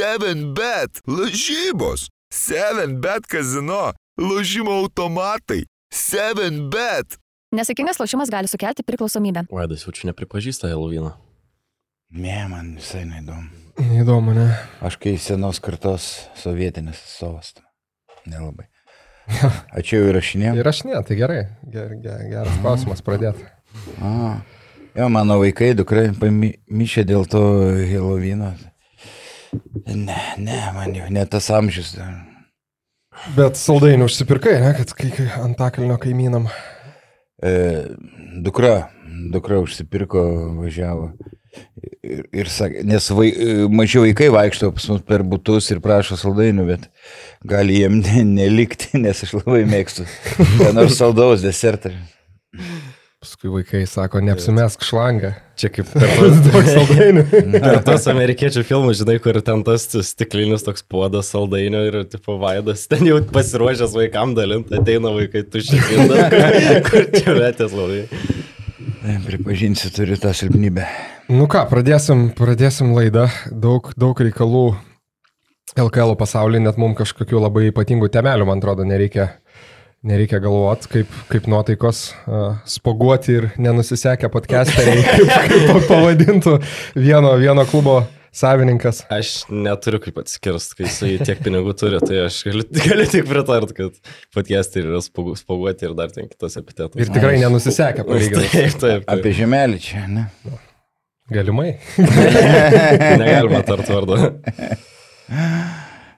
7bet, lažybos, 7bet kazino, lažymo automatai, 7bet. Nesėkmingas lošimas gali sukelti priklausomybę. Vaidas jau čia nepripažįsta Helovyną. Ne, man visai neįdomu. Įdomu, ne? Aš kai senos kartos sovietinės atstovas. Nelabai. A čia jau įrašinėjau? Ir aš ne, tai gerai. Ger, ger, geras klausimas pradėti. A. Jo, mano vaikai, dukrai pamišė dėl to Helovino. Ne, ne, man jau ne tas amžius. Bet saldainių užsipirkai, ne, kad kai, kai antakalnio kaimynam. E, dukra, dukra užsipirko, važiavo. Ir, ir sakė, nes vai, maži vaikai vaikšto pas mus per būtus ir prašo saldainių, bet gali jiem ne, nelikti, nes aš labai mėgstu. Nors saldaus desertą. Paskui vaikai sako, neapsimesk šlangą. Čia kaip per tos, daug saldainių. per tos amerikiečių filmus, žinai, kur ten tas stiklinis toks puodas saldainio ir tipo vaidas, ten jau pasiruošęs vaikam dalinti, ateina vaikai tuščiai, kur čia metės labai. Pripažinsiu, turiu tą silpnybę. Nu ką, pradėsim, pradėsim laidą. Daug, daug reikalų LKL pasaulyje, net mums kažkokių labai ypatingų temelių, man atrodo, nereikia, nereikia galvoti, kaip, kaip nuotaikos uh, spoguoti ir nenusisekę podcasteriai, kaip, kaip pavadintų vieno, vieno klubo savininkas. Aš neturiu kaip atskirsti, kai jisai tiek pinigų turi, tai aš galiu, galiu tik pritart, kad podcastai yra spoguoti ir dar ten kitos epitetus. Ir tikrai nenusisekę, palyginus. Taip, taip, taip. Apie žemelį čia, ne? Galimai. Negalima tart vardu.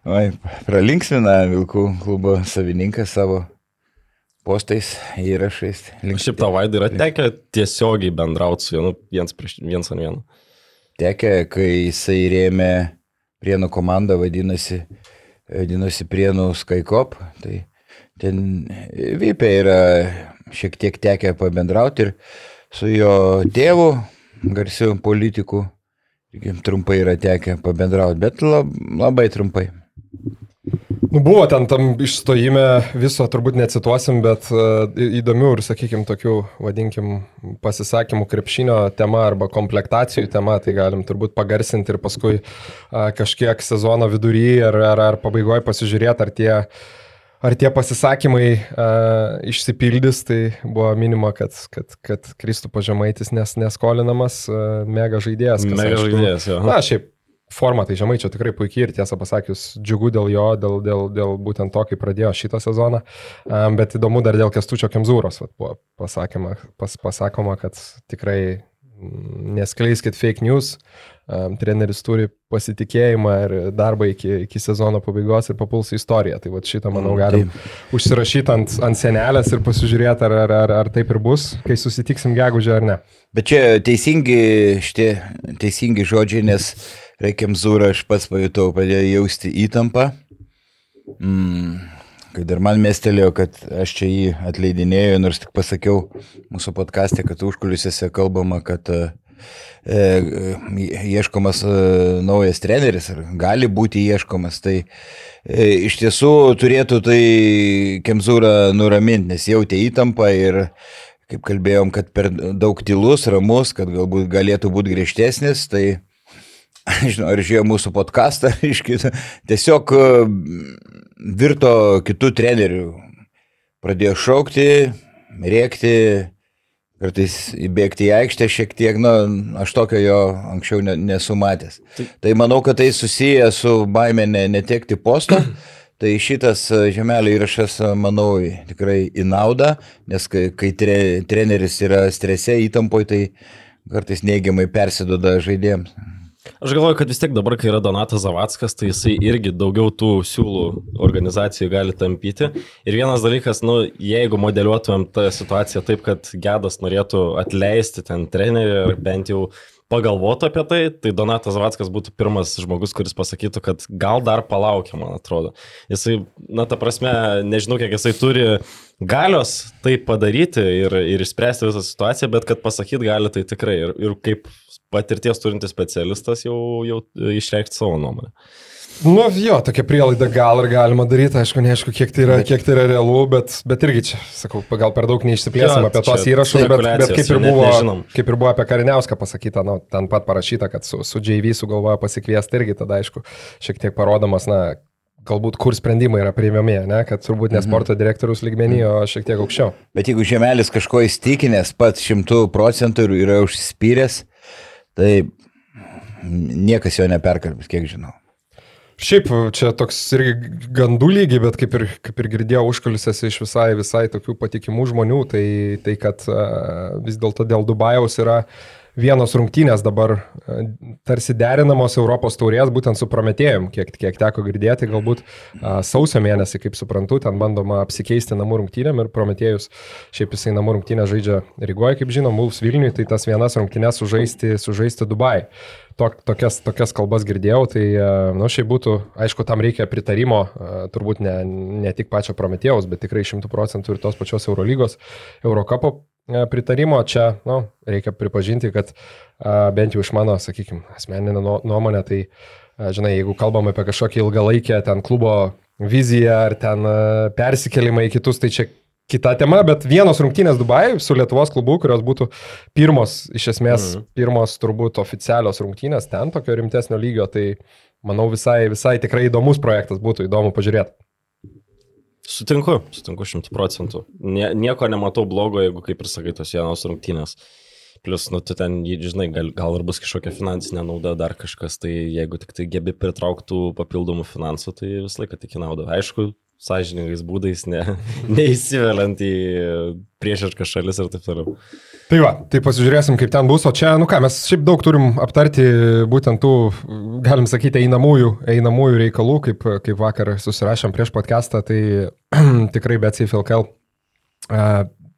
Oi, pralinksmina Vilkų klubo savininkas savo postais, įrašais. Links... Šiaip tavo vaidai yra tekę tiesiogiai bendrauti su vienu, viens, prieš, viens ant vieno. Tekę, kai jisai rėmė Prienų komandą, vadinasi, vadinasi Prienų Skycop, tai ten Vypė yra šiek tiek tekę pabendrauti ir su jo tėvu, garsiu politiku, trumpai yra tekę pabendrauti, bet lab, labai trumpai. Nu, buvo ten tam išstojime viso, turbūt necituosim, bet uh, įdomių ir, sakykime, tokių, vadinkim, pasisakymų krepšinio tema arba komplektacijų tema, tai galim turbūt pagarsinti ir paskui uh, kažkiek sezono vidury ar, ar, ar pabaigoje pasižiūrėti, ar tie, ar tie pasisakymai uh, išsipildys, tai buvo minima, kad, kad, kad Kristų pažemaitis nes, neskolinamas, uh, mega žaidėjas. Mega aišku, žaidėjas, jo. Na, šiaip forma tai žemaičio tikrai puikiai ir tiesą pasakius, džiugu dėl jo, dėl, dėl, dėl būtent to, kaip pradėjo šitą sezoną. Um, bet įdomu dar dėl Kestučio Kemzūros, vat, buvo pasakoma, pas, pasakoma, kad tikrai neskleiskit fake news, um, treneris turi pasitikėjimą ir darbą iki, iki sezono pabaigos ir papuls į istoriją. Tai vat, šitą, manau, galim taip. užsirašyti ant, ant senelės ir pasižiūrėti, ar, ar, ar, ar taip ir bus, kai susitiksim gegužę ar ne. Bet čia teisingi šitie teisingi žodžiai, nes Reikiam Zūrą, aš pats pajutau, pradėjau jausti įtampą. Mm, kai dar man mestelėjo, kad aš čia jį atleidinėjau, nors tik pasakiau mūsų podcast'e, kad užkulisiuose kalbama, kad e, e, ieškomas e, naujas treneris, ar gali būti ieškomas. Tai e, iš tiesų turėtų tai Kemzūrą nuraminti, nes jautė įtampą ir kaip kalbėjom, kad per daug tylus, ramus, kad galbūt galėtų būti griežtesnis, tai žinau, ar žiūrėjo mūsų podcastą, tiesiog e, virto kitų trenerių. Pradėjo šaukti, rėkti, kartais įbėgti į aikštę šiek tiek, na, nu, aš tokio jo anksčiau ne, nesu matęs. Tai, tai manau, kad tai susiję su baime ne, netekti posto. Tai šitas e, žemelio įrašas, e, manau, tikrai į naudą, nes kai, kai tre, treneris yra strese, įtampoje, tai kartais neigiamai persidoda žaidėjams. Aš galvoju, kad vis tiek dabar, kai yra Donatas Zavackas, tai jisai irgi daugiau tų siūlų organizacijų gali tampyti. Ir vienas dalykas, nu, jeigu modeliuotumėm tą situaciją taip, kad Gedas norėtų atleisti ten trenerį ar bent jau pagalvotų apie tai, tai Donatas Zavackas būtų pirmas žmogus, kuris pasakytų, kad gal dar palaukia, man atrodo. Jisai, na, ta prasme, nežinau, kiek jisai turi galios tai padaryti ir, ir išspręsti visą situaciją, bet kad pasakyti gali tai tikrai. Ir, ir kaip patirties turintis specialistas jau, jau išreikšti savo nuomonę. Nu jo, tokia prielaida gal ir galima daryti, aišku, neaišku, kiek tai yra, bet, kiek tai yra realu, bet, bet irgi čia, sakau, gal per daug neišsiplėsim apie tos įrašus, bet, bet kaip, ir net buvo, nežinom. kaip ir buvo apie Kariniauską pasakyta, nu, ten pat parašyta, kad su, su JV sugalvoja pasikviesti irgi, tada aišku, šiek tiek parodomas, na, galbūt kur sprendimai yra priimami, ne, kad turbūt ne sporto direktorius lygmenį, o šiek tiek aukščiau. Bet jeigu žemelis kažko įstikinęs pats šimtų procentų ir yra užsispyręs, tai niekas jo neperkalbės, kiek žinau. Šiaip čia toks irgi gandų lygiai, bet kaip ir, kaip ir girdėjau užkulisiuose iš visai, visai tokių patikimų žmonių, tai, tai kad vis dėlto dėl Dubajaus yra vienos rungtynės dabar a, tarsi derinamos Europos taurės būtent su Prometėjum, kiek, kiek teko girdėti, galbūt sausio mėnesį, kaip suprantu, ten bandoma apsikeisti namų rungtynėm ir Prometėjus, šiaip jisai namų rungtynę žaidžia Rygoje, kaip žinom, Wolves Vilniui, tai tas vienas rungtynės sužaisti, sužaisti Dubai. Tok, tokias, tokias kalbas girdėjau, tai, e, na, nu, šiaip būtų, aišku, tam reikia pritarimo, e, turbūt ne, ne tik pačio Prometėjaus, bet tikrai šimtų procentų ir tos pačios Eurolygos, Eurocapo e, pritarimo. Čia, nu, reikia pripažinti, kad bent jau iš mano, sakykime, asmeninė nuomonė, tai, žinai, jeigu kalbam apie kažkokį ilgalaikę ten klubo viziją ar ten persikelimą į kitus, tai čia kita tema, bet vienos rungtynės Dubajai su Lietuvos klubu, kurios būtų pirmos, iš esmės, mhm. pirmos turbūt oficialios rungtynės ten, tokio rimtesnio lygio, tai manau visai, visai tikrai įdomus projektas būtų įdomu pažiūrėti. Sutinku, sutinku šimtų procentų. Nie, nieko nematau blogo, jeigu, kaip ir sakai, tos vienos rungtynės. Plus, nu, tu ten, žinai, gal, gal ir bus kažkokia finansinė nauda, dar kažkas, tai jeigu tik tai gebi pritrauktų papildomų finansų, tai visą laiką tik į naudą. Aišku, sąžiningais būdais, ne, neįsiveliant į priešiškas šalis ir taip toliau. Tai va, tai pasižiūrėsim, kaip ten bus. O čia, nu ką, mes šiaip daug turim aptarti būtent tų, galim sakyti, einamųjų, einamųjų reikalų, kaip, kaip vakar susirašėm prieš podcastą, tai tikrai BCFLKL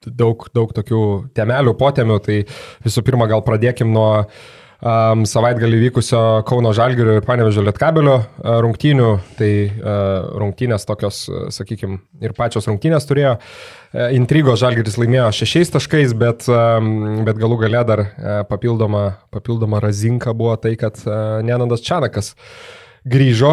daug, daug tokių temelių, potemių. Tai visų pirma, gal pradėkim nuo um, savaitgalį vykusio Kauno Žalgirio ir Panevežio Lietkabelio uh, rungtynių. Tai uh, rungtynės tokios, uh, sakykime, ir pačios rungtynės turėjo. Uh, intrigo Žalgiris laimėjo šešiais taškais, bet, um, bet galų gale dar uh, papildoma, papildoma razinka buvo tai, kad uh, Nenandas Čanakas grįžo.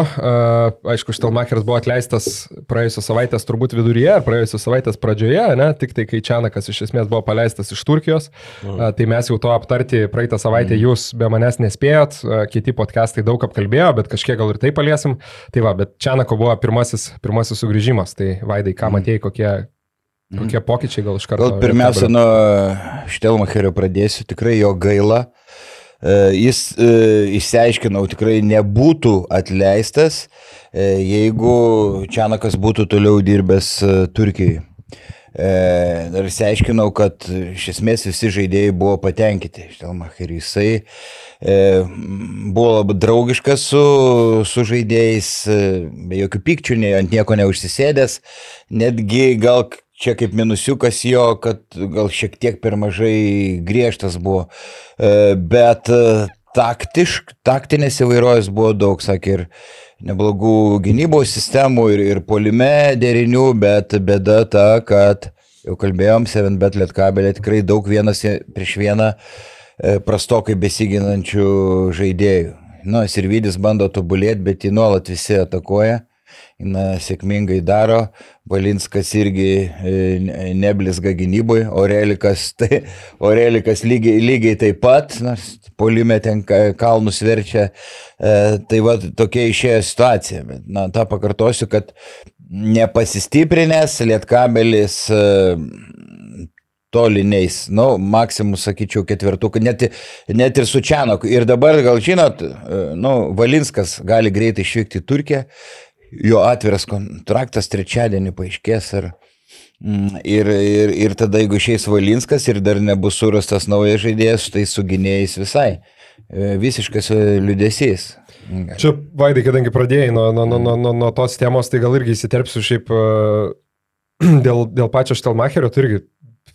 Aišku, Štelmacheris buvo atleistas praėjusios savaitės turbūt viduryje, ar praėjusios savaitės pradžioje, ne? tik tai kai Čianakas iš esmės buvo paleistas iš Turkijos. Mhm. Tai mes jau to aptarti praeitą savaitę mhm. jūs be manęs nespėjot, kiti podcastai daug apkalbėjo, bet kažkiek gal ir tai paliesim. Tai va, bet Čianako buvo pirmasis, pirmasis sugrįžimas. Tai Vaidai, ką mhm. matėjai, kokie Kokie pokyčiai gal iš karto? Gal pirmiausia, nuo Štelmacherio pradėsiu, tikrai jo gaila. E, jis, e, išsiaiškinau, tikrai nebūtų atleistas, e, jeigu Čianakas būtų toliau dirbęs Turkijoje. Ir išsiaiškinau, kad iš esmės visi žaidėjai buvo patenkinti. Štelmacher, jisai buvo labai draugiškas su, su žaidėjais, be jokių pykčių, ne, ant nieko neužsisėdęs, netgi gal čia kaip minusiukas jo, kad gal šiek tiek per mažai griežtas buvo, e, bet e, taktišk, taktinės įvairovės buvo daug, sakė, ir neblogų gynybos sistemų, ir, ir polime derinių, bet bėda ta, kad jau kalbėjom, 7bet lietkabelė tikrai daug vienas prieš vieną e, prastokai besiginančių žaidėjų. Nu, Sirvidis bando tobulėti, bet jį nuolat visi atakuoja na, sėkmingai daro, Valinskas irgi e, neblizga gynyboje, Orelikas, tai, Orelikas lygiai, lygiai taip pat, nors polime ten kalnus verčia, e, tai va tokia išėjo situacija. Bet, na, tą pakartosiu, kad nepasistiprinęs Lietkabelis e, toliniais, nu, maksimus, sakyčiau, ketvirtukų, net, net ir su Čianoku. Ir dabar, gal žinot, nu, Valinskas gali greitai išvykti į Turkiją jo atviras kontraktas trečiadienį paaiškės ir, mm, ir, ir, ir tada jeigu išeis Valinskas ir dar nebus surastas naujas žaidėjas, tai su gynėjais visai. E, visiškas e, liudesys. Čia, Vaidai, kadangi pradėjai nuo, nuo, nuo, nuo, nuo tos temos, tai gal irgi įsiterpsiu šiaip e, dėl, dėl pačio Štelmacherio, tai irgi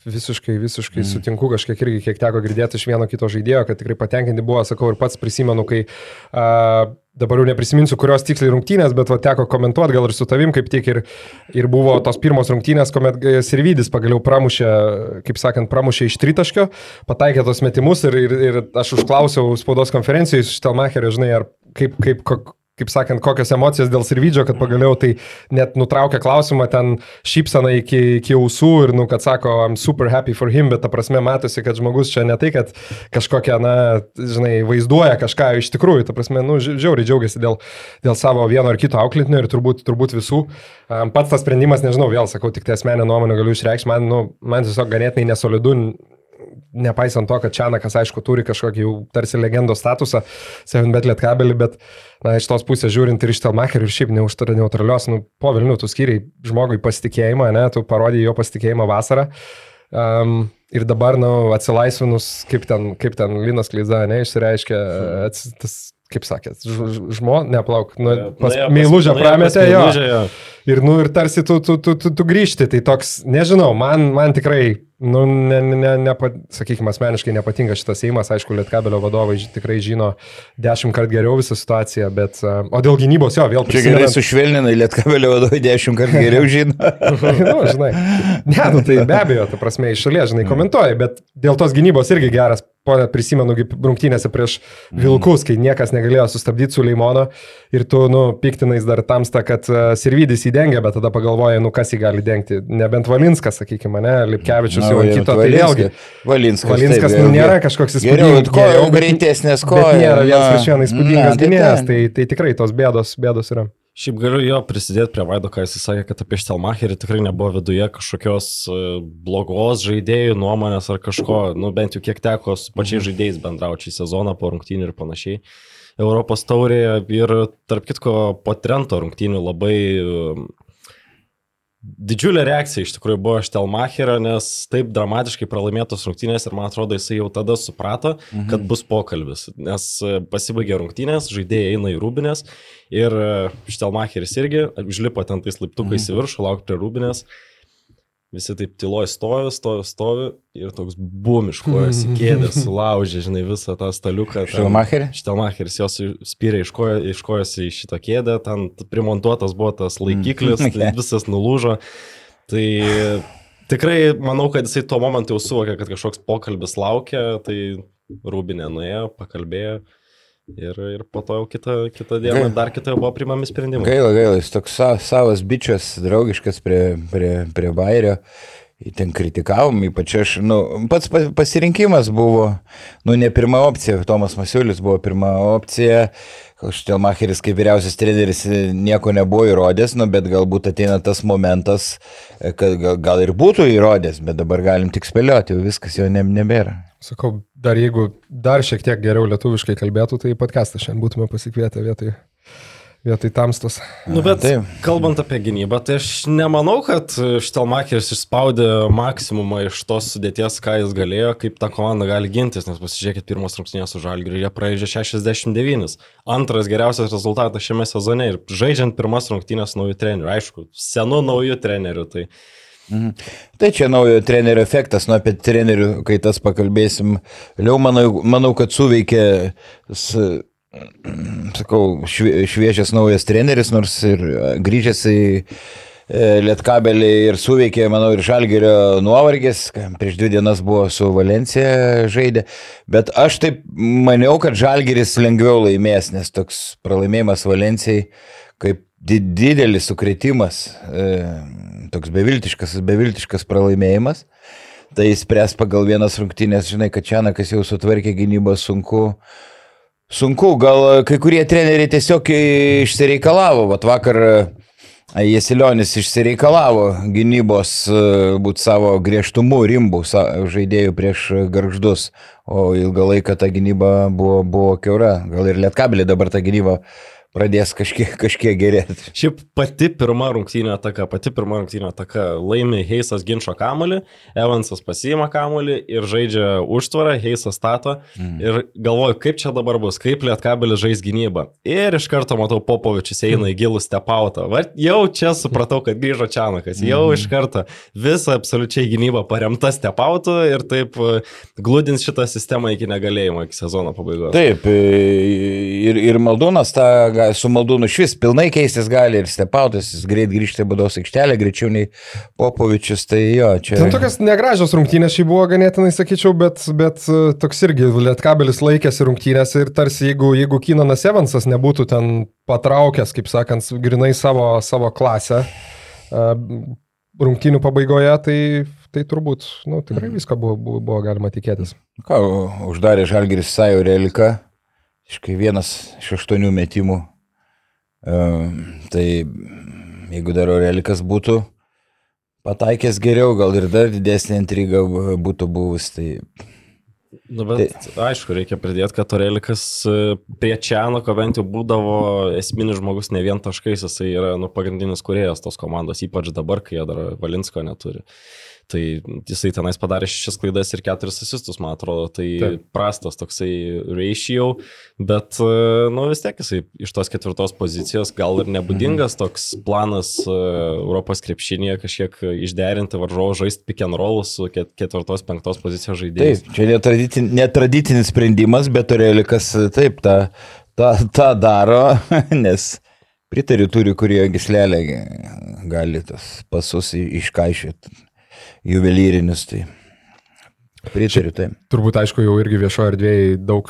visiškai, visiškai mm. sutinku, kažkiek irgi, kiek teko girdėti iš vieno kito žaidėjo, kad tikrai patenkinti buvo, sakau, ir pats prisimenu, kai uh, dabar jau neprisiminsiu, kurios tiksliai rungtynės, bet va, teko komentuoti gal ir su tavim kaip tik ir, ir buvo tos pirmos rungtynės, kuomet Sirvidis pagaliau pramušė, kaip sakant, pramušė iš tritaškio, pataikė tos metimus ir, ir, ir aš užklausiau spaudos konferencijoje iš Telmacherio, žinai, ar kaip, kaip, kaip sakant, kokios emocijos dėl Sirvidžio, kad pagaliau tai net nutraukė klausimą ten šypsaną iki, iki ausų ir, nu, kad sako, I'm super happy for him, bet ta prasme matosi, kad žmogus čia ne tai, kad kažkokią, na, žinai, vaizduoja kažką iš tikrųjų, ta prasme, nu, žiauriai džiaugiasi dėl, dėl savo vieno ar kito auklėtinio ir turbūt, turbūt visų. Pats tas sprendimas, nežinau, vėl sakau, tik tai asmenę nuomonę galiu išreikšti, man, nu, man tiesiog ganėtinai nesolidu nepaisant to, kad Čianakas, aišku, turi kažkokį jau tarsi legendos statusą, 7bet lietkabelį, bet, na, iš tos pusės žiūrint ir iš Telmacher ir šiaip neužtara neutralios, nu, po Vilnių tu skiriai žmogui pasitikėjimą, ne, tu parodėjai jo pasitikėjimą vasarą. Um, ir dabar, na, nu, atsilaisvinus, kaip ten, kaip ten Linas Kleiza, ne, išsireiškia, ats, tas, kaip sakėt, žmo, neplauk, nu, pas nu, meilužę prametė jo. jo. Ir, nu, ir tarsi tu, tu, tu, tu, tu grįžti, tai toks, nežinau, man, man tikrai Nu, ne, ne, ne, sakykime, asmeniškai nepatinka šitas įimas, aišku, Lietkabelio vadovai tikrai žino dešimt kart geriau visą situaciją, bet, o dėl gynybos jo, vėl prisimenu. Čia gerai sušvelninai, Lietkabelio vadovai dešimt kart geriau žino. nu, žinai, ne, nu, tai be abejo, ta prasme, iš šalies, žinai, komentuoji, bet dėl tos gynybos irgi geras ponė, prisimenu rungtynėse prieš Vilkus, kai niekas negalėjo sustabdyti su Leimono ir tu, nu, piktinais dar tamsta, kad uh, Sirvidis įdengia, bet tada pagalvoji, nu, kas jį gali dengti. Nebent Valinskas, sakykime, ne, Lipkevičius jau kito, tai vėlgi. Valinskas, Valinskas taip, nu, nėra kažkoks įspūdingas. Jau greitesnės kojos. Nėra vienas prieš vieną įspūdingas gynėjas, tai, tai tikrai tos bėdos, bėdos yra. Šiaip galiu jo prisidėti prie Vaido, ką jis sakė, kad apie Štelmacherį tikrai nebuvo viduje kažkokios e, blogos žaidėjų nuomonės ar kažko, nu bent jau kiek teko su pačiais mhm. žaidėjais bendrauti šį sezoną po rungtynių ir panašiai. Europos taurėje ir tarp kitko po Trento rungtynių labai Didžiulė reakcija iš tikrųjų buvo iš Telmacherio, nes taip dramatiškai pralaimėtos rungtynės ir man atrodo jisai jau tada suprato, mhm. kad bus pokalbis, nes e, pasibaigė rungtynės, žaidėjai eina į rūbinės ir Štelmacheris e, irgi užlipo ten tais laiptukais mhm. į viršų, lauk prie rūbinės. Visi taip tyloje stovi, stovi, stovi ir toks bumiškojas į kėdę sulaužė, žinai, visą tą staliuką. Štelmacherį? Štelmacheris jos spyrė iškojosi į šitą kėdę, ten primontuotas buvo tas laikiklis, mm. tai visas nulūžo. Tai tikrai manau, kad jisai tuo momentu jau suvokė, kad kažkoks pokalbis laukia, tai Rūbinė nuėjo, pakalbėjo. Ir, ir po to jau kitą, kitą dieną gaila. dar kitą buvo primami sprendimai. Gaila, gaila, jis toks sa, savas bičias, draugiškas prie, prie, prie Bairio. Ten kritikavom, ypač aš, nu, pats pasirinkimas buvo, nu, ne pirma opcija, Tomas Masiulis buvo pirma opcija, Štelmacheris kaip vyriausias treneris nieko nebuvo įrodęs, nu, bet galbūt ateina tas momentas, kad gal, gal ir būtų įrodęs, bet dabar galim tik spėlioti, jau viskas jo ne, nebėra. Sakau, dar jeigu dar šiek tiek geriau lietuviškai kalbėtų, tai podcastą šiandien būtume pasikvietę vietoj, vietoj tamstos. Nu, bet Taip. kalbant apie gynybą, tai aš nemanau, kad Štelmacheris išspaudė maksimumą iš tos sudėties, ką jis galėjo, kaip ta komanda gali gintis, nes pasižiūrėkit, pirmas rungtynės su Žalgiriu, jie praeidžia 69. Antras geriausias rezultatas šiame sezone ir žaidžiant pirmas rungtynės naujų trenerių, aišku, senų naujų trenerių. Tai Mhm. Tai čia naujo trenerio efektas, nu apie trenerių, kai tas pakalbėsim. Vėliau manau, manau, kad suveikė, sakau, šviežias naujas treneris, nors ir grįžęs į e, Lietkabelį ir suveikė, manau, ir Žalgerio nuovargis, prieš dvi dienas buvo su Valencija žaidė, bet aš taip maniau, kad Žalgeris lengviau laimės, nes toks pralaimėjimas Valencijai kaip didelis sukretimas. E, toks beviltiškas, beviltiškas pralaimėjimas. Tai spręs pagal vienas rungtynės, žinai, kad Čianakas jau sutvarkė gynybą sunku. Sunku, gal kai kurie treneriai tiesiog išsireikalavo. Vat vakar e, Jesilionis išsireikalavo gynybos e, būt savo griežtumu, rimbų žaidėjų prieš garždus, o ilgą laiką ta gynyba buvo, buvo keura. Gal ir lietkabelį dabar ta gynyba pradės kažkiek, kažkiek gerėti. Šiaip pati pirma rungtynė ataka, pati pirma rungtynė ataka laimi Heisas ginčio kamolį, Evansas pasiima kamolį ir žaidžia užtvarą, Heisas stato mm. ir galvoju, kaip čia dabar bus, kaip Lietkabelis žais gynybą. Ir iš karto matau Popovičius eina į gilų stepautą. Va, jau čia supratau, kad grįžo Čianakas, jau mm. iš karto visa absoliučiai gynyba paremta stepautų ir taip e, glūdins šitą sistemą iki negalėjimo, iki sezono pabaigos. Taip, e, ir, ir Maldūnas tą su Maldūnu iš vis pilnai keistis gali ir stepautas, jis greit grįžti į bados aikštelę, greičiau nei Popovičius, tai jo, čia. Ten tokias negražios rungtynės šį buvo ganėtinai, sakyčiau, bet, bet e, toks irgi Lietkabelis laikėsi rungtynės ir tarsi jeigu, jeigu Kinanas Evansas nebūtų ten patraukęs, kaip sakant, grinai savo, savo klasę e, rungtynių pabaigoje, tai, tai turbūt, nu, tikrai mhm. viską buvo, buvo, buvo galima tikėtis. Ką, uždarė Žalgiris Sajo Reliką, iškai vienas iš aštuonių metimų Tai jeigu dar Orelikas būtų pataikęs geriau, gal ir dar didesnė intriga būtų buvus. Tai... Nu, bet tai... aišku, reikia pridėti, kad Orelikas e, prie Čianoko bent jau būdavo esminis žmogus ne vien taškais, jisai yra nu, pagrindinis kuriejas tos komandos, ypač dabar, kai jie dar Valinsko neturi. Uh, Tai jisai tenais padarė šešias klaidas ir keturis asistus, man atrodo, tai Taip. prastas toksai ratio, bet, e, nu vis tiek jisai iš tos ketvirtos pozicijos gal ir nebūdingas mhm. toks planas e, Europos krepšinėje kažkiek išderinti varžovų žaisti pick and roll su ketvirtos, penktos pozicijos žaidėjais. Taip, čia netradicinis, netradicinis sprendimas, bet Orelikas taip tą, tą, tą daro, nes pritariu turi, kurie gislelė gali tas pasus iškaišyti juvelyrinius. Tai Pritariu, tai. Turbūt, aišku, jau irgi viešoje erdvėje daug,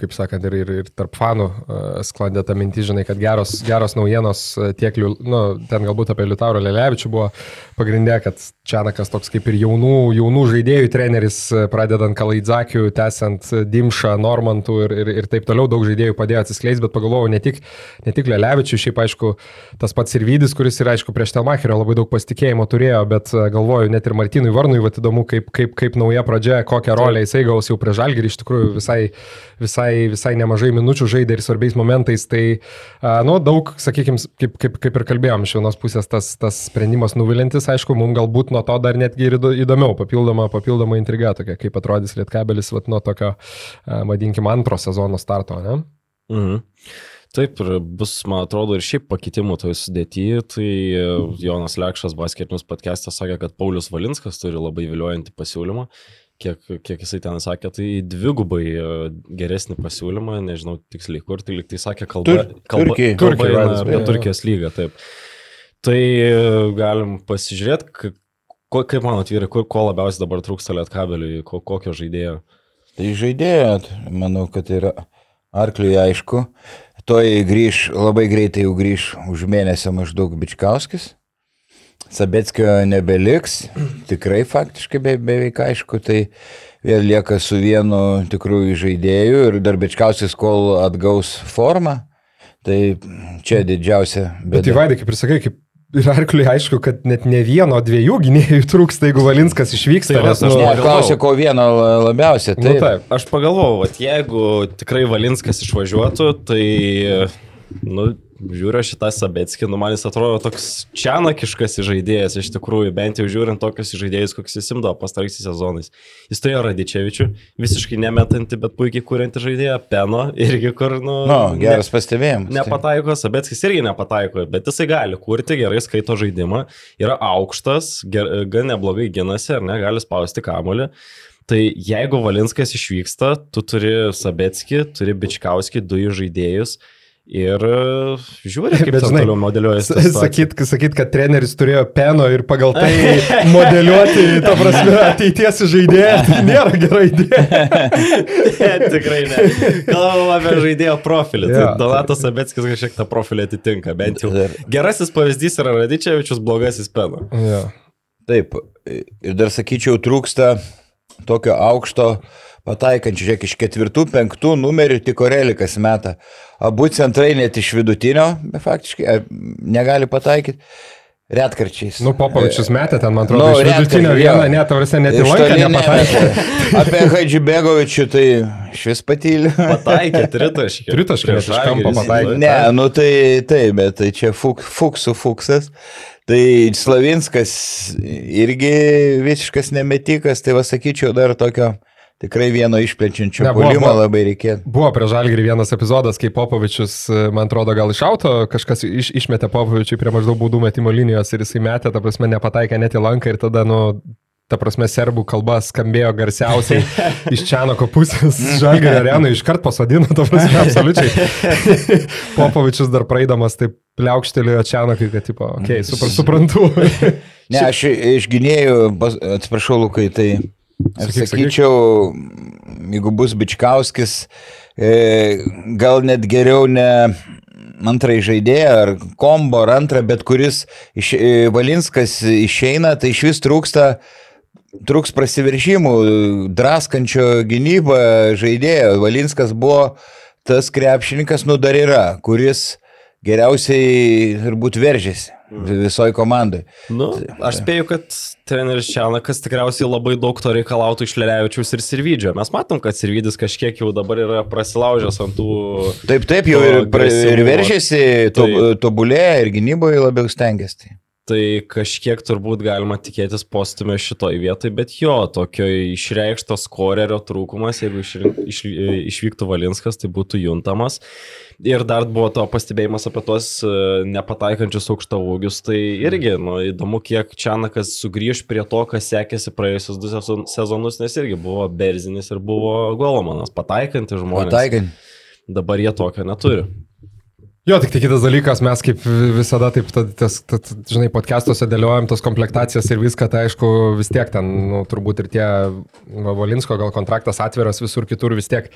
kaip sakant, ir, ir, ir tarp fanų uh, sklandė ta mintis, žinai, kad geros, geros naujienos tiek, nu, ten galbūt apie Liutauro Lelevičių buvo pagrindė, kad Čianakas toks kaip ir jaunų, jaunų žaidėjų treneris, pradedant Kalaidzakiu, tęsiant Dimšą, Normantų ir, ir, ir taip toliau, daug žaidėjų padėjo atsiskleisti, bet pagalvojau, ne tik, ne tik Lelevičių, šiaip aišku, tas pats ir Vydis, kuris ir aišku prieš Telmacherio labai daug pasitikėjimo turėjo, bet galvoju, net ir Martinui Varnui, va įdomu, kaip, kaip, kaip nauja pradžia kokią rolę jisai gaus jau prie žalgerį, iš tikrųjų visai, visai, visai nemažai minučių žaidė ir svarbiais momentais. Tai, nu, daug, sakykime, kaip, kaip, kaip ir kalbėjom, iš vienos pusės tas, tas sprendimas nuvilintis, aišku, mums galbūt nuo to dar netgi ir įdomiau, papildoma, papildoma intriga tokia, kaip atrodys Lietkabelis vat, nuo tokio, vadinkim, antro sezono starto, ne? Mhm. Taip, ir bus, man atrodo, ir šiaip pakitimų toj sudėtyje. Tai Jonas Lekšas basketinius podcast'e sakė, kad Paulius Valinskas turi labai viliojantį pasiūlymą kiek, kiek jisai ten sakė, tai dvigubai e, geresnį pasiūlymą, nežinau tiksliai kur, tai lyg tai sakė kalba, Tur, kalba, Turkija, kalba Turkija, eina apie Turkijos lygą, taip. Tai e, galim pasižiūrėti, ko, kaip manot, vyrai, ko, ko labiausiai dabar trūksta lietkabeliui, ko, kokio žaidėjo? Tai žaidėjo, manau, kad yra arkliui aišku. Toj grįž, labai greitai jau grįž už mėnesio maždaug Bičkauskis. Sabetskio nebeliks, tikrai faktiškai be, beveik aišku, tai vėl lieka su vienu tikrųjų žaidėju ir darbečkausias, kol atgaus formą, tai čia didžiausia. Bėda. Bet įvaidai, kaip ir sakai, kaip ir arkliui aišku, kad net ne vieno, dviejų gynėjų trūksta, jeigu Valinskas išvyksta. Tai nes, nu, ne, klausia, ko vieno labiausiai. Tai nu, taip, aš pagalvojau, kad jeigu tikrai Valinskas išvažiuotų, tai, nu, žiūriu šitą Sabetskį, nu man jis atrodo toks čianakiškas žaidėjas, iš tikrųjų, bent jau žiūrint tokius žaidėjus, kokius jis imdavo pastaraisiais sezonais. Jis turėjo Radičevičių, visiškai nemetanti, bet puikiai kūrinti žaidėją, Peno, irgi kur, nu... No, geras ne, pastebėjimas. Nepataiko, Sabetskis irgi nepataiko, bet jisai gali kurti, gerai skaito žaidimą, yra aukštas, ger, gan neblogai ginasi, ar ne, gali spausti kamolį. Tai jeigu Valinskas išvyksta, tu turi Sabetskį, turi Bičkauskį, du žaidėjus, Ir e, žiūri, kaip Bet, žinai, toliau modeliuoja. Sakyt, sakyt, kad treneris turėjo peno ir pagal tai modeliuoti, ta prasme, ateities žaidėją, tai nėra gera idėja. ne, tikrai ne. Kalbam apie žaidėjo profilį. Tai ja, Donatas Abetskis kažkiek tą profilį atitinka. Bent jau. Gerasis pavyzdys yra Radičiavičius, blogasis peno. Ja. Taip. Ir dar sakyčiau, trūksta tokio aukšto pataikančių, žiūrėk, iš ketvirtų, penktų numerių tik Orelikas meta. Abu centrai net iš vidutinio, be faktiškai, negali pataikyti. Retkarčiais. Nu, Popovičius metė ten, man atrodo, Nu, iš vidutinio vieną, net, tavrasi, net į Iš lanką nepataikė. Apie Hadžibegovičių tai švis patylė. Pataikė tritaškį. Tritaškį iš kampo pataikė. Ne, nu tai taip, bet tai čia fuk, fuksų fuksas. Tai Slavinskas irgi visiškas nemetikas, tai va sakyčiau dar tokio tikrai vieno išplečiančio puolimo labai reikėtų. Buvo prie Žalgirį vienas epizodas, kai Popovičius, e, man atrodo, gal iš auto kažkas iš, išmetė Popovičiui prie maždaug baudų metimo linijos ir jisai metė, ta prasme, nepataikė net į lanką ir tada, nu, ta prasme, serbų kalba skambėjo garsiausiai iš Čianoko pusės. Žalgirio arenui iškart pasodino, ta prasme, absoliučiai. Popovičius dar praeidamas taip pliaukštelėjo Čianokui, kad, tipo, okei, okay, super, suprantu. Ne, aš iš gynėjų, pas- atsiprašau, Lukai, tai aš Sakyk, sakyk. sakyčiau, jeigu bus Bičkauskis, e, gal net geriau ne antrąjį žaidėją ar kombo ar antrą, bet kuris iš, e, Valinskas išeina, tai iš vis trūksta trūks prasiveržimų, draskančio gynybą žaidėjo. Valinskas buvo tas krepšininkas, nu dar yra, kuris geriausiai turbūt veržėsi visoji komandai. Nu, aš spėju, kad treneris Čianakas tikriausiai labai daug to reikalautų iš Lelevičiaus ir Sirvidžio. Mes matom, kad Sirvidis kažkiek jau dabar yra prasilaužęs ant tų... Taip, taip, jau ir, ir veržėsi, to, Taip. tobulėja ir gynyboje labiau stengiasi. Tai kažkiek turbūt galima tikėtis postumio šitoj vietoj, bet jo, tokio išreikšto skorerio trūkumas, jeigu išrink, iš, išvyktų Valinskas, tai būtų juntamas. Ir dar buvo to pastebėjimas apie tos e, nepataikančius aukšto ūgius, tai irgi, nu, įdomu, kiek Čianakas sugrįž prie to, kas sekėsi praėjusius du sezon- sezonus, nes irgi buvo Berzinis ir buvo Golomanas, pataikantis žmonės. Pataikant. Dabar jie tokio neturi. Jo, tik tai kitas dalykas, mes kaip visada, taip, tas, tad, žinai, podcastuose dėliojam tos komplektacijas ir viską, tai aišku, vis tiek ten, nu, turbūt ir tie va, Valinsko gal kontraktas atviras visur kitur, vis tiek,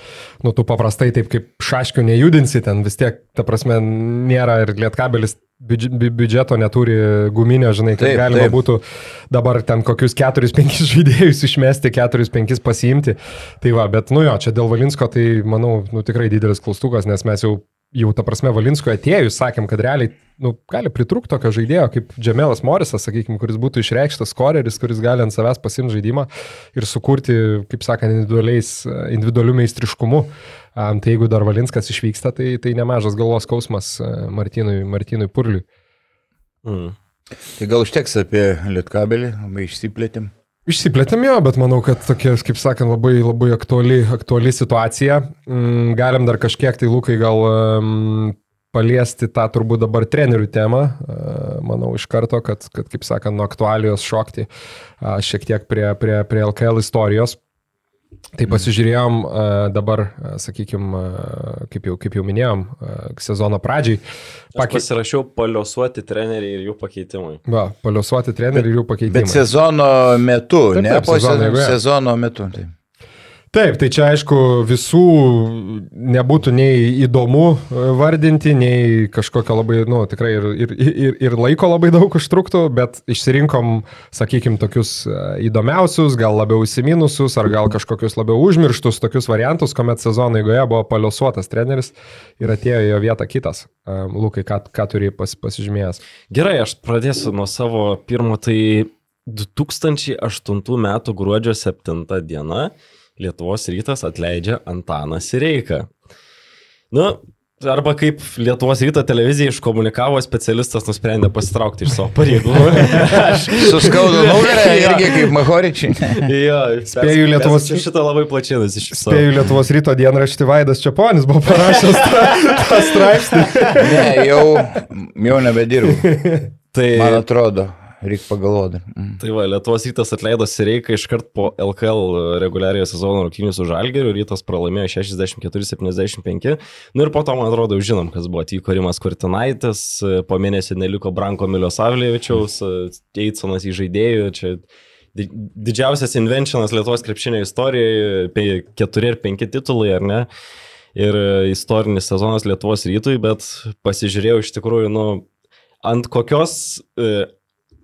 nu, tu paprastai taip kaip šaškių nejudinsi, ten vis tiek, ta prasme, nėra ir lietkabelis biudž- bi- biudžeto neturi guminio, žinai, kad Taip, galima taip. būtų dabar ten kokius 4-5 žaidėjus išmesti, 4-5 pasiimti. Tai va, bet, nu jo, čia dėl Valinsko, tai manau, nu, tikrai didelis klaustukas, nes mes jau jau ta prasme Valinsko atėjus sakėm, kad realiai nu, gali pritrūkti tokio žaidėjo kaip Džemelas Morisas, sakykime, kuris būtų išreikštas koreris, kuris gali ant savęs pasimti žaidimą ir sukurti, kaip sakant, individualiu meistriškumu. Um, tai jeigu dar Valinskas išvyksta, tai, tai nemažas galvos skausmas uh, Martinui, Martinui Purliui. Mm. Tai gal užteks apie Lietkabelį, labai išsiplėtėm. Išsiplėtėm jo, bet manau, kad tokia, kaip sakant, labai, labai aktuali, aktuali situacija. Mm, galim dar kažkiek tai, Lukai, gal paliesti tą turbūt dabar trenerių temą. Uh, manau iš karto, kad, kad kaip sakant, nuo aktualijos šokti šiek tiek prie, prie, prie LKL istorijos. Tai pasižiūrėjom dabar, sakykime, kaip, jau, kaip jau minėjom, sezono pradžiai. Aš pasirašiau paliosuoti treneriai ir jų pakeitimai. Va, paliuosuoti trenerių ir jų pakeitimai. Bet sezono metu, Taip, ne taip, po sezono sezono, metu. Tai. Taip, tai čia aišku visų nebūtų nei įdomu e, vardinti, nei kažkokio labai, nu, tikrai ir, ir, ir, ir laiko labai daug užtruktų, bet išsirinkom, sakykime, tokius e, įdomiausius, gal labiau įsiminusius, ar gal kažkokius labiau užmirštus tokius variantus, kuomet sezono eigoje buvo paliosuotas treneris ir atėjo jo vietą kitas. E, Lukai, ką, ką turi pas, pasižymėjęs? Gerai, aš pradėsiu nuo savo pirmo, tai 2008 m. gruodžio 7 diena Lietuvos rytas atleidžia Antaną Sireiką. Nu, arba kaip Lietuvos ryto televizija iškomunikavo, specialistas nusprendė pasitraukti iš savo pareigų. Aš Suskaudo nugarą irgi kaip Mahoričiai. Jo, Spėju, Lietuvos- Čia šitą labai plačiai nusišypsau. Spėjau Lietuvos ryto dienraštį Vaidas Čiaponis buvo parašęs tą, tą straipsnį. Ne, jau, jau nebedirbu. Tai, Man atrodo, reikia pagalvoti. Mm. tai va, Lietuvos rytas atleido Sireiką iškart po LKL reguliariojo sezono rungtynių su Žalgeriu, rytas pralaimėjo 64-75. Nu ir po to, man atrodo, jau žinom, kas buvo. Atvyko Rimas Kurtinaitis, po mėnesio neliko Branko Miliosavlievičiaus, Teitsonas į žaidėjų. Čia di- didžiausias inventionas Lietuvos krepšinio istorijoje, pe- keturi ir penki titulai, ar ne? Ir istorinis sezonas Lietuvos rytui, bet pasižiūrėjau iš tikrųjų, nu, ant kokios e,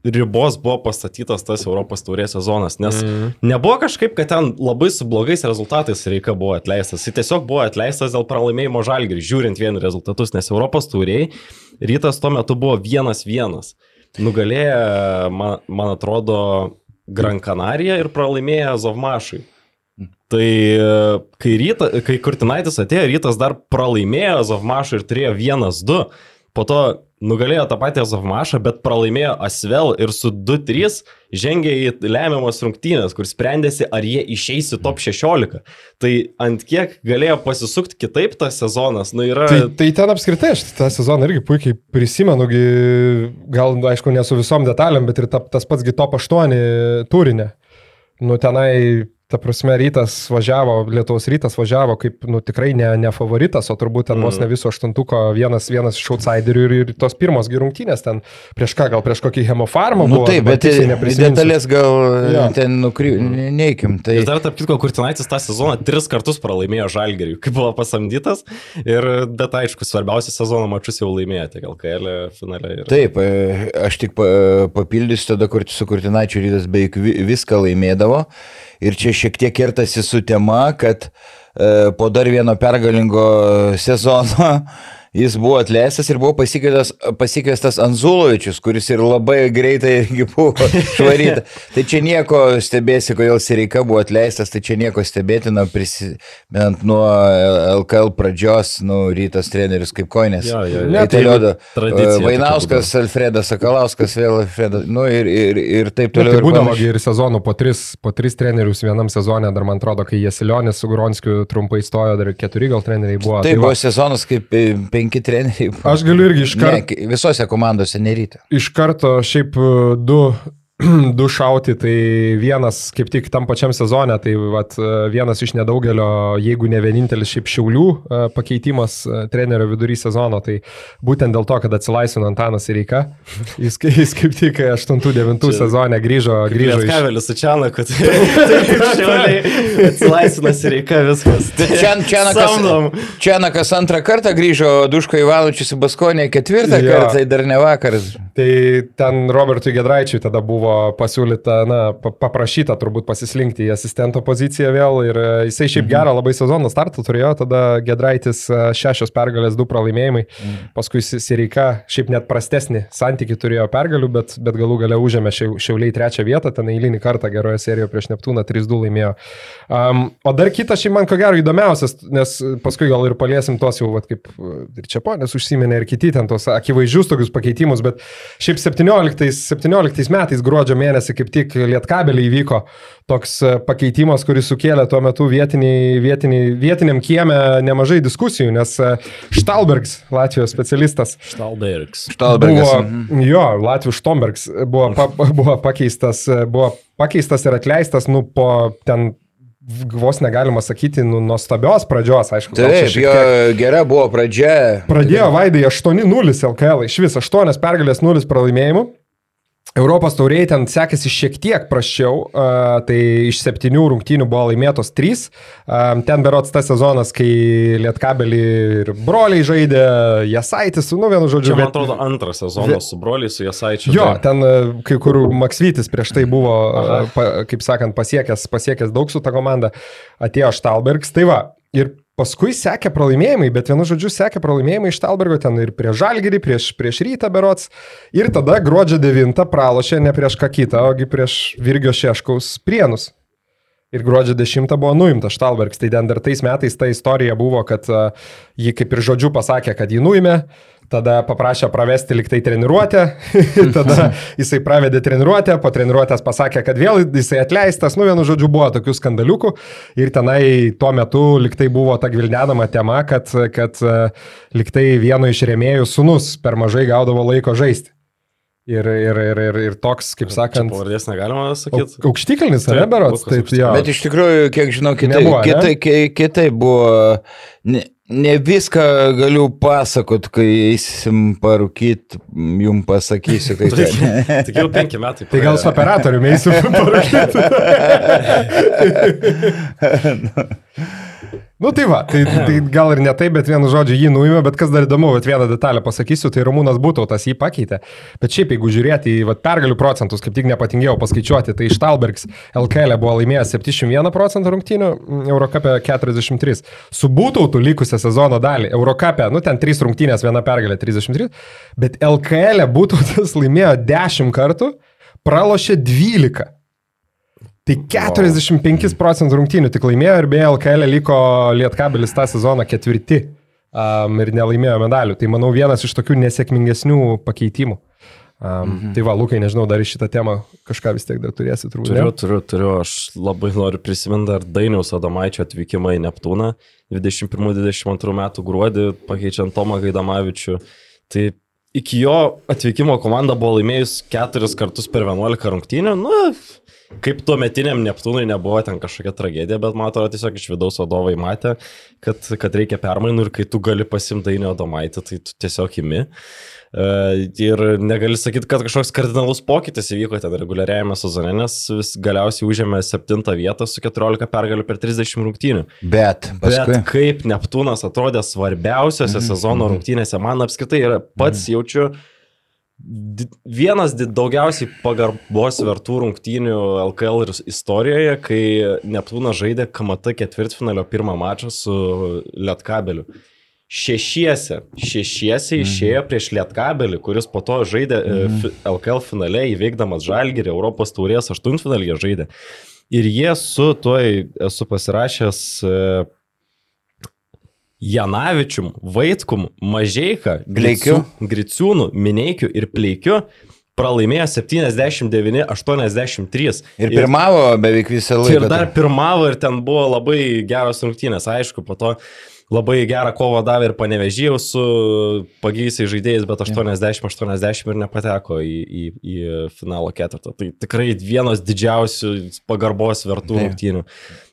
ribos buvo pastatytas tas Europos taurės sezonas, nes mm. nebuvo kažkaip, kad ten labai su blogais rezultatais Reika buvo atleistas. Jis tiesiog buvo atleistas dėl pralaimėjimo žalgirį, žiūrint vien rezultatus, nes Europos tauriai rytas tuo metu buvo vienas vienas. nugalėję, man, man atrodo, Gran Canaria ir pralaimėję Zovmašui. Tai kai, ryta, kai Kurtinaitis atėjo, rytas dar pralaimėjo Zovmašui ir turėjo 1-2. Po to nugalėjo tą patį Azovmašą, bet pralaimėjo Asvel ir su 2-3 žengė į lemiamas rungtynės, kur sprendėsi, ar jie išeis į top 16. Tai ant kiek galėjo pasisukti kitaip tas sezonas, nu yra... Tai, tai ten apskritai aš tą sezoną irgi puikiai prisimenu, gal, aišku, ne su visom detalėm, bet ir ta, tas patsgi top 8 turinė. Nu tenai Ta prasme, rytas važiavo, Lietuvos rytas važiavo kaip, nu, tikrai ne, ne favoritas, o turbūt ten vos Mm. ne viso aštuntuko vienas, vienas iš outsiderių ir, ir tos pirmos girungtynės ten prieš ką, gal prieš kokį hemofarmą Nu buvo. taip, bet detalės gal Jo. ten nukry... ne- neikim. Tai... Ir dar, tarp kitko, Kurtinaitis tą sezoną tris kartus pralaimėjo Žalgeriui, kai buvo pasamdytas. Ir, bet aišku, svarbiausia sezono mačius jau laimėjo, tiek LKL finale. Ir... Taip, e, aš tik pa- papildysiu tada, kur su Kurtinaičiu rytas beveik vi- viską laimėdavo. Ir čia šiek tiek kertasi su tema, kad e, po dar vieno pergalingo sezono jis buvo atleistas ir buvo pasikviestas, Anzulovičius, kuris ir labai greitai irgi buvo švarytas. tai čia nieko stebėsi, kodėl Sireika buvo atleistas, tai čia nieko stebėtina, prisimint nuo LKL pradžios, nu, rytas treneris kaip koinės. Jo, jo, jo. Ne, Tai tai tradicija tokia Vainauskas, Alfredas Sakalauskas, vėl Alfredas, nu ir, ir, ir taip toliau. tai ir būdavo ir sezonų po tris, po tris trenerius vienam sezonė, dar man atrodo, kai Jesilionis su Gronskiu trumpai stojo, dar keturi gal treneriai buvo. Tai va, buvo sezonas, kaip e, penki treneriai. Aš galiu irgi iš karto visose komandose neryta. iš karto šiaip e, du, du šauti, tai vienas kaip tik tam pačiam sezone, tai vat, e, vienas iš nedaugelio, jeigu ne vienintelis šiaip šiaulių e, pakeitimas e, trenerio vidury sezono, tai būtent dėl to, kad atsilaisvino Antanas Reika, jis, jis kaip tik 8-9 Čia- sezone grįžo, grįžo iš... Kavelis su Čiana, kad atsilaisvinas reika viskas. Čia, čia, Samdom. kas, čia kas antrą kartą grįžo Duško Ivanočius į Baskonę, ketvirtą Jo. kartą, tai dar ne vakaras. Tai ten Robertui Gedraičiui tada buvo pasiūlyta, na, pa- paprašyta turbūt pasislinkti į asistento poziciją vėl ir e, jisai šiaip Mhm. gerą labai sezono startą turėjo, tada Gedraitis e, šešios pergalės, du pralaimėjimai, Mhm. paskui Si- Sireika šiaip net prastesnį santykių turėjo pergalių, bet, bet galų gale užėmė Šiau- Šiauliai trečią vietą, ten eilinį kartą geroje serijoje prieš Neptūną 3-2 laimėjo. Um, o dar kitas šiaip man ko gero įdomiausias, nes paskui gal ir paliesim tos jau, vat, kaip ir čia ponės užsiminė, ir kiti ten tos akivaizdžius tokius pakeitimus, bet šiaip 17, 17 metais gruodžio mėnesį kaip tik Lietkabelį įvyko toks e, pakeitimas, kuris sukėlė tuo metu vietiniai, vietiniai, vietiniam kieme nemažai diskusijų, nes e, Štalbergs, Latvijos specialistas, Štalbergs. Štalbergas. Buvo, mhm. jo, Latvijos Štombergs buvo, pa, buvo, pakeistas, buvo pakeistas ir atleistas, nu, po ten vos negalima sakyti, nu, nuostabios pradžios, aišku. Taip, jo gera buvo pradžia. Pradėjo Vaidai 8-0 LKL, iš vis 8 pergalės 0 pralaimėjimų. Europos tauriai ten sekėsi šiek tiek prašiau, uh, tai iš septynių rungtynių buvo laimėtos trys. Ten berots tas sezonas, kai Lietkabelį ir broliai žaidė, Jasaitis, nu vienu žodžiu. Čia, man bet- atrodo, antras sezonas su broliais, su Jasaičiu. Jo, Tai- ten kai kur Maksvytis prieš tai buvo, Aha. pa, kaip sakant, pasiekęs, pasiekęs daug su ta komanda, atėjo Štalbergs. Tai va, ir paskui sekė pralaimėjimai, bet vienu žodžiu sekė pralaimėjimai iš Štalbergo ten ir prieš Žalgirį, prieš, prieš Rytą berots. Ir tada gruodžio 9 pralošė ne prieš ką kitą, ogi prieš Virgio Šeškaus prienus. Ir gruodžio 10 buvo nuimtas Štalbergs. Tai ten dar tais metais ta istorija buvo, kad uh, jį kaip ir žodžiu pasakė, kad jį nuimė, tada paprašė pravesti liktai treniruotę, tada jisai pravedė treniruotę, po treniruotės pasakė, kad vėl jisai atleistas, nu vienu žodžiu buvo tokių skandaliukų ir tenai tuo metu liktai buvo ta gvildenama tema, kad, kad uh, liktai vieno iš rėmėjų sunus per mažai gaudavo laiko žaisti. Ir, ir, ir, ir, ir toks, kaip sakant, pavardės negalima sakyti. aukštikalnis, ar ne, Taip, berots? Lukas Taip, jo. Bet iš tikrųjų, kiek žinau, kitai, Nebuvo, ne? kitai, kitai, kitai buvo. Ne, ne viską galiu pasakot, kai eisim parūkyti, jum pasakysiu, kai ką. Tik jau penki metai. Tai gal su operatoriumi eisiu parašyti. Nu tai va, tai, tai gal ir ne taip, bet vienu žodžiu jį nuėmė, bet kas dar įdomu, bet vieną detalę pasakysiu, tai Ramūnas Būtautas jį pakeitė. Bet šiaip jeigu žiūrėti į vat, pergalių procentus, kaip tik nepatingėjau paskaičiuoti, tai Štalbergs LKL buvo laimėjęs 71 procentų rungtynių, Eurocapė 43. Su Būtautu likusią sezono dalį, Eurocapė, nu ten 3 rungtynės, viena pergalė 33, bet LKL Būtautas laimėjo 10 kartų, pralošė 12. Tai 45 procentų rungtynių tik laimėjo ir beje LKL liko Lietkabelis tą sezoną ketvirti um, ir nelaimėjo medalių. Tai manau vienas iš tokių nesėkmingesnių pakeitimų. Um, mhm. Tai va, Lukai, nežinau, dar į šitą temą kažką vis tiek dar turėsi turbūt. Turiu, turiu, turiu, aš labai noriu prisiminti dar Dainiaus Adomaičio atvykimą į Neptūną 21-22 metų gruodį, pakeičiant Tomą Gaidamavičių. Tai iki jo atvykimo komanda buvo laimėjus keturis kartus per 11 rungtynių. Nu, kaip tuo metiniam Neptūnui nebuvo ten kažkokia tragedija, bet man atrodo tiesiog iš vidaus vadovai matė, kad, kad reikia permainų ir kai tu gali pasimti Dainio Domaitį, tai tu tiesiog imi. Uh, ir negali sakyti, kad kažkoks kardinalus pokytis įvyko ten reguliariajame sezone, nes vis galiausiai užėmė septintą vietą su 14 pergalių per 30 rungtynių. Bet, paskui... Bet kaip Neptūnas atrodė svarbiausiose mm -hmm. sezono rungtynėse, man apskritai yra pats mm -hmm. jaučiu vienas daugiausiai pagarbos vertų rungtynių LKL istorijoje, kai Neptūnas žaidė KMT ketvirtfinalio pirmą mačą su Lietkabeliu. Šešiese, šešiese mhm. išėjo prieš Lietkabelį, kuris po to žaidė mm. LKL finale įveikdamas Žalgirį, Europos taurės aštuntfinalį žaidė. Ir jie su tuoj esu pasirašęs e, Janavičium, Vaitkum, Mažieika, Griciūnu, Mineikiu ir Pleikiu pralaimėjo 79-83. Ir pirmavo beveik visą laiką. Ir dar pirmavo ir ten buvo labai geros rungtynės, aišku, po to labai gerą kovą davė ir panevežėjau su pagyjusiais žaidėjais, bet 80-80 ir nepateko į, į, į finalo ketvirtą. Tai tikrai vienas didžiausių pagarbos vertų rungtynių.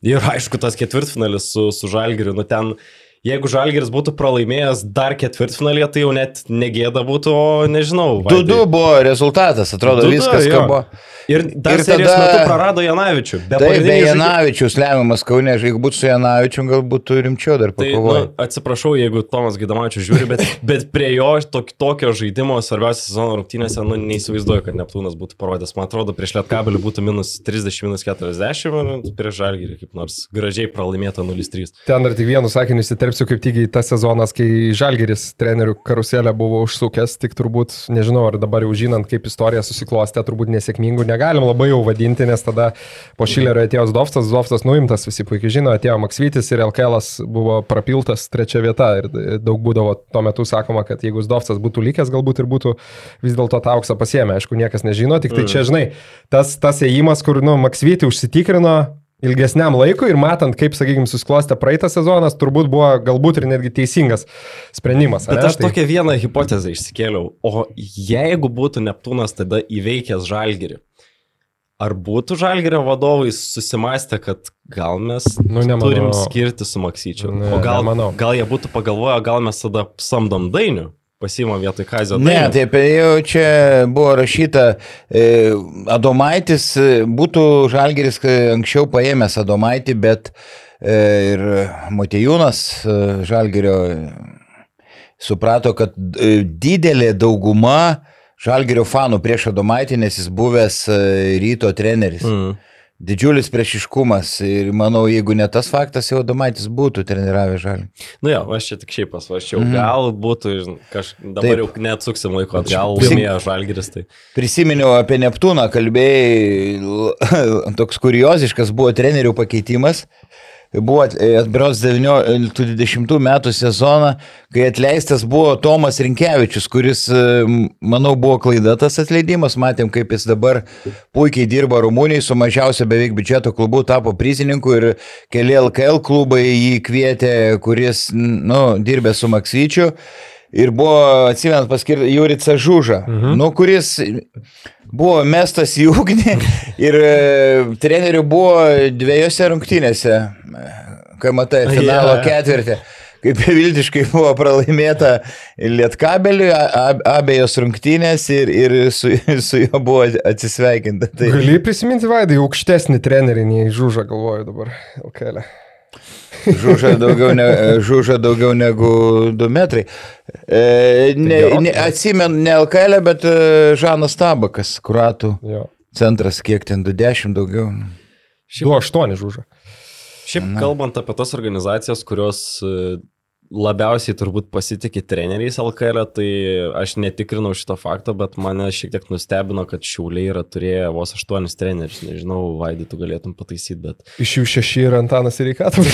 Ir aišku, tas ketvirtfinalis su, su Žalgiriu, nu ten jeigu Žalgiris būtų pralaimėjęs dar ketvirtfinalį, tai jau net negėda būtų, o nežinau. 2-2 buvo rezultatas, atrodo, 2 -2, viskas, ką buvo. Ir dar ir serijos tada... metu prarado Janavičių. Be Taip, be Janavičius lemiamas Kaunė, jeigu būtų su Janavičiu, gal būtų rimčiau dar pakovoję. Tai, nu, atsiprašau, jeigu Tomas Gidamavičius žiūri, bet, bet prie jo tok, tokio žaidimo svarbiausia sezono rungtynėse, nu, neįsivaizduoju, kad Neptūnas būtų parodęs. Man atrodo, prieš Lietkabelį būtų minus 30, minus 40, ir prieš Žalgirį kaip nors gražiai pralaimėta 0-3. Ten dar tik vienu sakiniu įsiterpsiu, kaip tik į tas sezonas, kai Žalgiris trenerių karuselę buvo užsukęs, tik turbūt, nežinau, ar dabar jau žinant, kaip istorija susiklostė, turbūt nesėkmingų negalim labai jau vadinti, nes tada po Šilerio atėjo Zdovstas, Zdovstas nuimtas, visi puikiai žino, atėjo Maksvitis ir LKL buvo prapiltas trečia vieta ir daug būdavo tuo metu sakoma, kad jeigu Zdovstas būtų likęs, galbūt ir būtų vis dėlto tą auksą pasiemę, aišku, niekas nežino, tik tai čia, mm. žinai, tas, tas ėjimas, kur, nu, Maksvitį užsitikrino, ilgesniam laikui ir matant, kaip, sakykime, susiklostė praeitą sezonas, turbūt buvo galbūt ir netgi teisingas sprendimas. Bet aš tai... tokią vieną hipotezę išsikėliau. O jeigu būtų Neptūnas tada įveikęs Žalgirį, Ar būtų žalgerio vadovai susimastę, kad gal mes nu, nemanau. turim skirti su Maksyčiu? Ne, o gal, nemanau. gal jie būtų pagalvoję, gal mes tada samdom dainių? Pasimam vietoj Kazio. Ne, dainių. taip jau čia buvo rašyta, e, Adomaitis e, būtų Žalgeris anksčiau paėmęs Adomaitį, bet e, ir Motejūnas e, Žalgerio suprato, kad e, didelė dauguma Žalgerio fanų prieš Adomaitį, nes jis buvęs e, ryto treneris. Mm. Didžiulis priešiškumas ir manau, jeigu ne tas faktas, jau Domaitis būtų treniravę žalį. Nu jo, aš čia tik šiaip pasvaščiau, mm. gal būtų, kaž, dabar Taip. jau neatsuksim laiko atgal, laimėjo žalgiris. Tai. Prisiminiau apie Neptūną, kalbėjai, toks kurioziškas buvo trenerių pakeitimas buvo atbiros 19-20 metų sezoną, kai atleistas buvo Tomas Rinkevičius, kuris, e, manau, buvo klaida tas atleidimas. Matėm, kaip jis dabar puikiai dirba Rumuniai, su mažiausia beveik biudžeto klubu tapo prizininku ir keli LKL klubai jį kvietė, kuris, nu, dirbė su Maksyčiu. Ir buvo, atsimenant, paskirtas Jurica Žuža, mhm. nu, kuris buvo mestas į ugnį ir e, trenerių buvo dviejose rungtynėse, kai matai finalo yeah. ketvirtį. Kaip viltiškai buvo pralaimėta Lietkabeliui, abiejos rungtynės ir, ir su, su juo buvo atsisveikinta. Tai... Gali prisiminti Vaidai, aukštesnį trenerį nei Žužą, galvoju dabar, LKL. Žuža daugiau, ne, žuža daugiau negu 2 metrai. E, ne, ne, atsimenu, ne LKL, bet e, Žanas Tabakas, kuratų Jo. centras, kiek ten 20 daugiau. 2-8 žuža. Šiaip kalbant apie tas organizacijas, kurios e, labiausiai turbūt pasitikė treneriais LKL, tai aš netikrinau šito fakto, bet mane šiek tiek nustebino, kad Šiauliai yra turėję vos aštuonis trenerius. Nežinau, Vaidai, tu galėtum pataisyti, bet... Iš jų šeši yra Antanas ir Reikatas.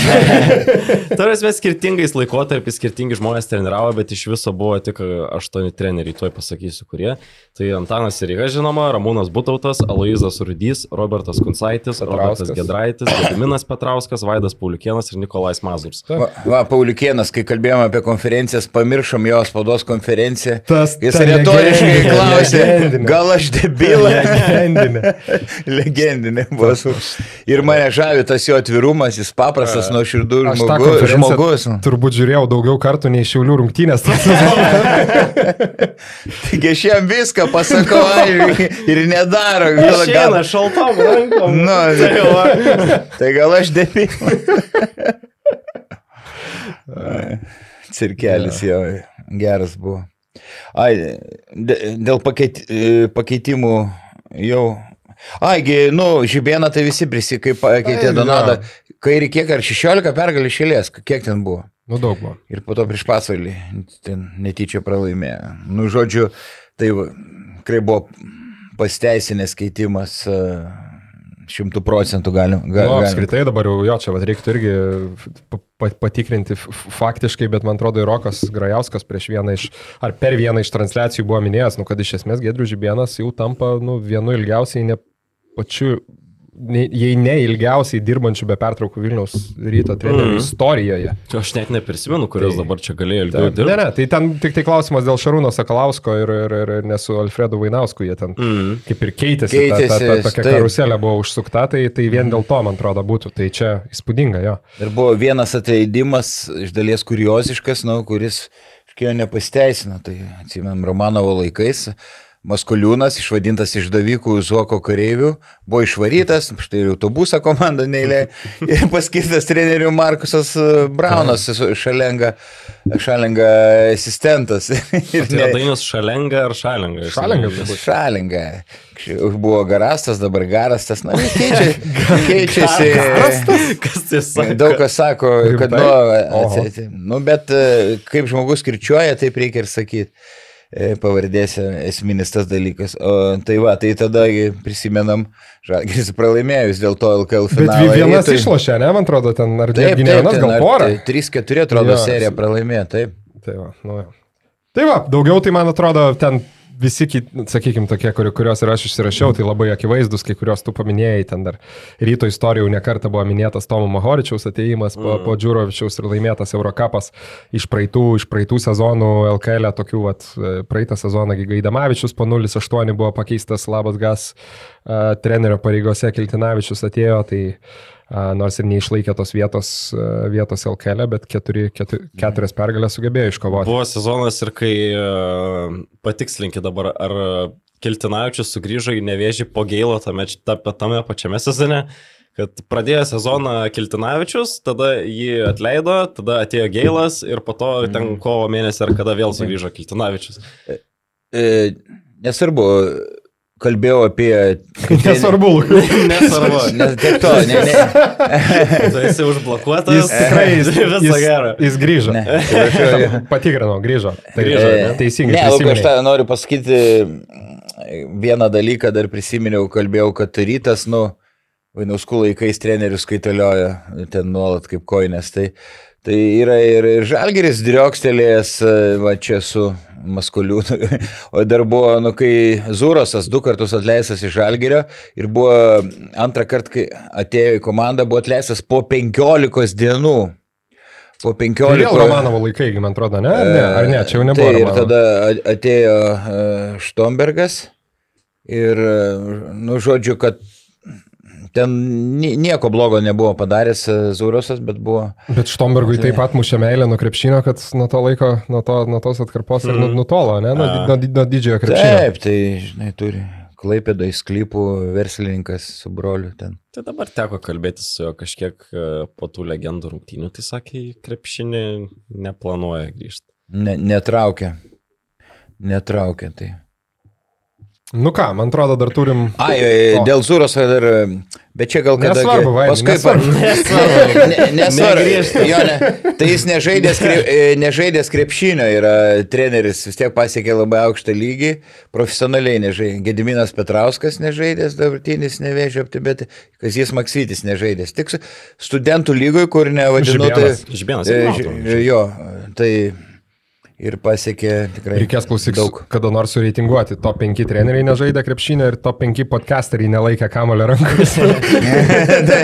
Tarsi skirtingais laikotarpiais skirtingi žmonės treniravo, bet iš viso buvo tik aštuoni treneriai, tuoj pasakysiu, kurie. Tai Antanas Ryga, žinoma, Ramūnas Butautas, Aloizas Rudys, Robertas Kunsaitis, Robertas. Gedraitis, Gediminas Petrauskas, Vaidas Pauliukienas ir Nikolais Mazurs. Va, va Pauliukienas, kai kalbėjome apie konferencijas, pamiršom jo spaudos konferenciją. Tas- Jis retoriškai klausė, gal aš debilą. Legendinė. Legendinė buvo. Ir mane žavi tas jo atvirumas, jis paprastas, nuoširdus Aš tą žmogus. žmogus. turbūt žiūrėjau daugiau kartų nei Šiaulių rungtynės. Taigi aš jam viską pasakau aiškiai ir nedaro. Gal, gal, šaltom rankom. nu, va. tai gal aš debilą. Cirkelis jo geras buvo. Ai, dė- dėl pakeit, e, pakeitimų jau. Aigi, nu, Žibėną tai visi prisi, kaip pakeitė Donadą. Kai reikėjo, ar 16 pergalį šėlės, kiek ten buvo? nu daug buvo. Ir po to prieš pasvalį ten netyčia pralaimėjo. Nu, žodžiu, tai tikrai buvo pasteisinęs keitimas e, šimtų procentų galim. Ga, Nu, apskritai dabar jau jo, čia vat, reiktų irgi pa- pa- patikrinti faktiškai, bet man atrodo, Rokas Grajauskas prieš vieną iš, ar per vieną iš transliacijų buvo minėjęs, nu, kad iš esmės Gedrius Žibienas jau tampa nu, vienu ilgiausiai, ne pačiu, jei ne ilgiausiai dirbančių be pertraukų Vilniaus ryto trenerių Mhm. istorijoje. Aš net neprisimenu, kurios Tai- dabar čia galėjo ilgiau Ta, ne, dirbti. ne, tai ten tik tai klausimas dėl Šarūno Sakalausko ir, ir, ir, ir nesu Alfredu Vainausku, jie ten Mm. kaip ir keitėsi, keitėsi ta, ta, ta, tokia taip. karuselė buvo užsukta, tai, tai vien dėl to, man atrodo, būtų. Tai čia įspūdinga, jo. Ir buvo vienas atleidimas, iš dalies kurioziškas, nu, kuris iškėjo nepasteisino. Tai atsimėm Romanovo laikais. Maskoliūnas, išvadintas išdavykų Zuoko kareivių, buvo išvarytas, štai ir autobusą komanda neįlė, ir paskirtas treneriu Markusas e, Braunas, šalenga, šalenga asistentas. Ir Tai yra Dainis Šalenga ar Šalenga? Šalenga. Šalinga. Buvo garastas, dabar garastas. Na, keičia, keičiasi. Kas tai sako? Daug kas sako, kad, nu, atseit, nu, bet e, kaip žmogus kirčiuoja, taip reikia ir sakyti. Pavardėse esminis tas dalykas. O, tai va, tai tada prisimenam, Žalgiris pralaimėjo vis dėlto LKL Bet finalą. vi- vienas tai, išlošė, ne, man atrodo, ten ar Taip, taip, vienas, gal porą. tai 3-4 atrodo Jo, serija pralaimėjo, taip. Tai va, nu, jo. tai va, daugiau tai man atrodo, ten visi, sakykime, tokie, kur, kuriuos ir aš išsirašiau, tai labai akivaizdus, kai kuriuos tu paminėjai, ten dar ryto istorijų nekarta buvo minėtas Tomo Mahoričiaus ateimas po, po Džiurovičiaus ir laimėtas Eurocapas iš praeitų, iš praeitų sezonų LKL, -e, tokių, vat, praeitą sezoną Gaidamavičius po 0-8 buvo pakeistas Labas Gas trenerio pareigose Kiltinavičius atėjo, tai nors ir neišlaikė tos vietos, vietos LKL, bet keturi, keturi, keturias pergalės sugebėjo iškovoti. Buvo sezonas ir kai patikslinkit dabar, ar Kiltinavičius sugrįžo į nevėžį po Geilo tame, tame, tame pačiame sezone, kad pradėjo sezoną Kiltinavičius, tada jį atleido, tada atėjo Geilas ir po to ten kovo mėnesį ar kada vėl sugrįžo Kiltinavičius. E, nesvarbu, kalbėjau apie... Nesvarbu. Nesvarbu. Nes tiek to, ne, ne. Tu esi užblokuotas. Jis tikrai, jis, Visą gerą. jis grįžo. Atsiprašau, Patikrinau, grįžo. Tai Grįžo, e, ne? teisingai. Ne, Lukai, aš tą noriu pasakyti. Vieną dalyką dar prisiminiau, kalbėjau, kad rytas, nu, Vainauskų laikais trenerius kaitaliojo ten nuolat kaip koinės. Tai, tai yra ir, Žalgeris driokstelėjęs, e, va čia su Maskoliu. O dar buvo, nu, kai Zurosas du kartus atleistas iš Žalgerio ir buvo antrą kartą, kai atėjo į komandą, buvo atleistas po 15 dienų. Po 15 Tai vėl Romanovo laikai, man atrodo, ne? Ne, ar ne? čia jau nebuvo. Tai ir tada atėjo e, Štombergas ir, e, nu, žodžiu, kad ten ni- nieko blogo nebuvo padaręs e, Zurosas, bet buvo... Bet Štombergui taip pat mušė meilę nuo krepšinio, kad nuo to laiko, nuo, to, nuo tos atkarpos ir Mhm. nutolo, ne? Nuo, nuo, nuo didžiojo krepšinio. Taip, tai, žinai, turi Klaipėdoj sklypų verslininkas su broliu ten. Tai dabar teko kalbėti su juo kažkiek e, po tų legendų rungtynių, tai sakė, krepšinį neplanuoja grįžti. Ne, netraukia. Netraukia tai. Nu ką, man atrodo, dar turim... Ai, O. dėl Zūros dar, bet čia gal kada... Nesvarbu, Vaidai, paskui nesvarbu. Ne- Nesvarbu. Negrįžta. Jo, ne, tai jis nežaidęs, krep, e, nežaidęs krepšinio, yra treneris, vis tiek pasiekė labai aukštą lygį, profesionaliai nežaidė. Gediminas Petrauskas nežaidęs, dabartinis nevėžio, bet Kazijas Maksytis nežaidęs. Tik studentų lygoje, kur nevadinu, tai... Žibėnas. Žibėnas e. Jo, tai ir pasiekė tikrai. Reikės klausyk daug. kada nors sureitinguoti. Top 5 treneriai nežaidė krepšinio ir top 5 podcasteriai nelaikė kamulio rankose. tai,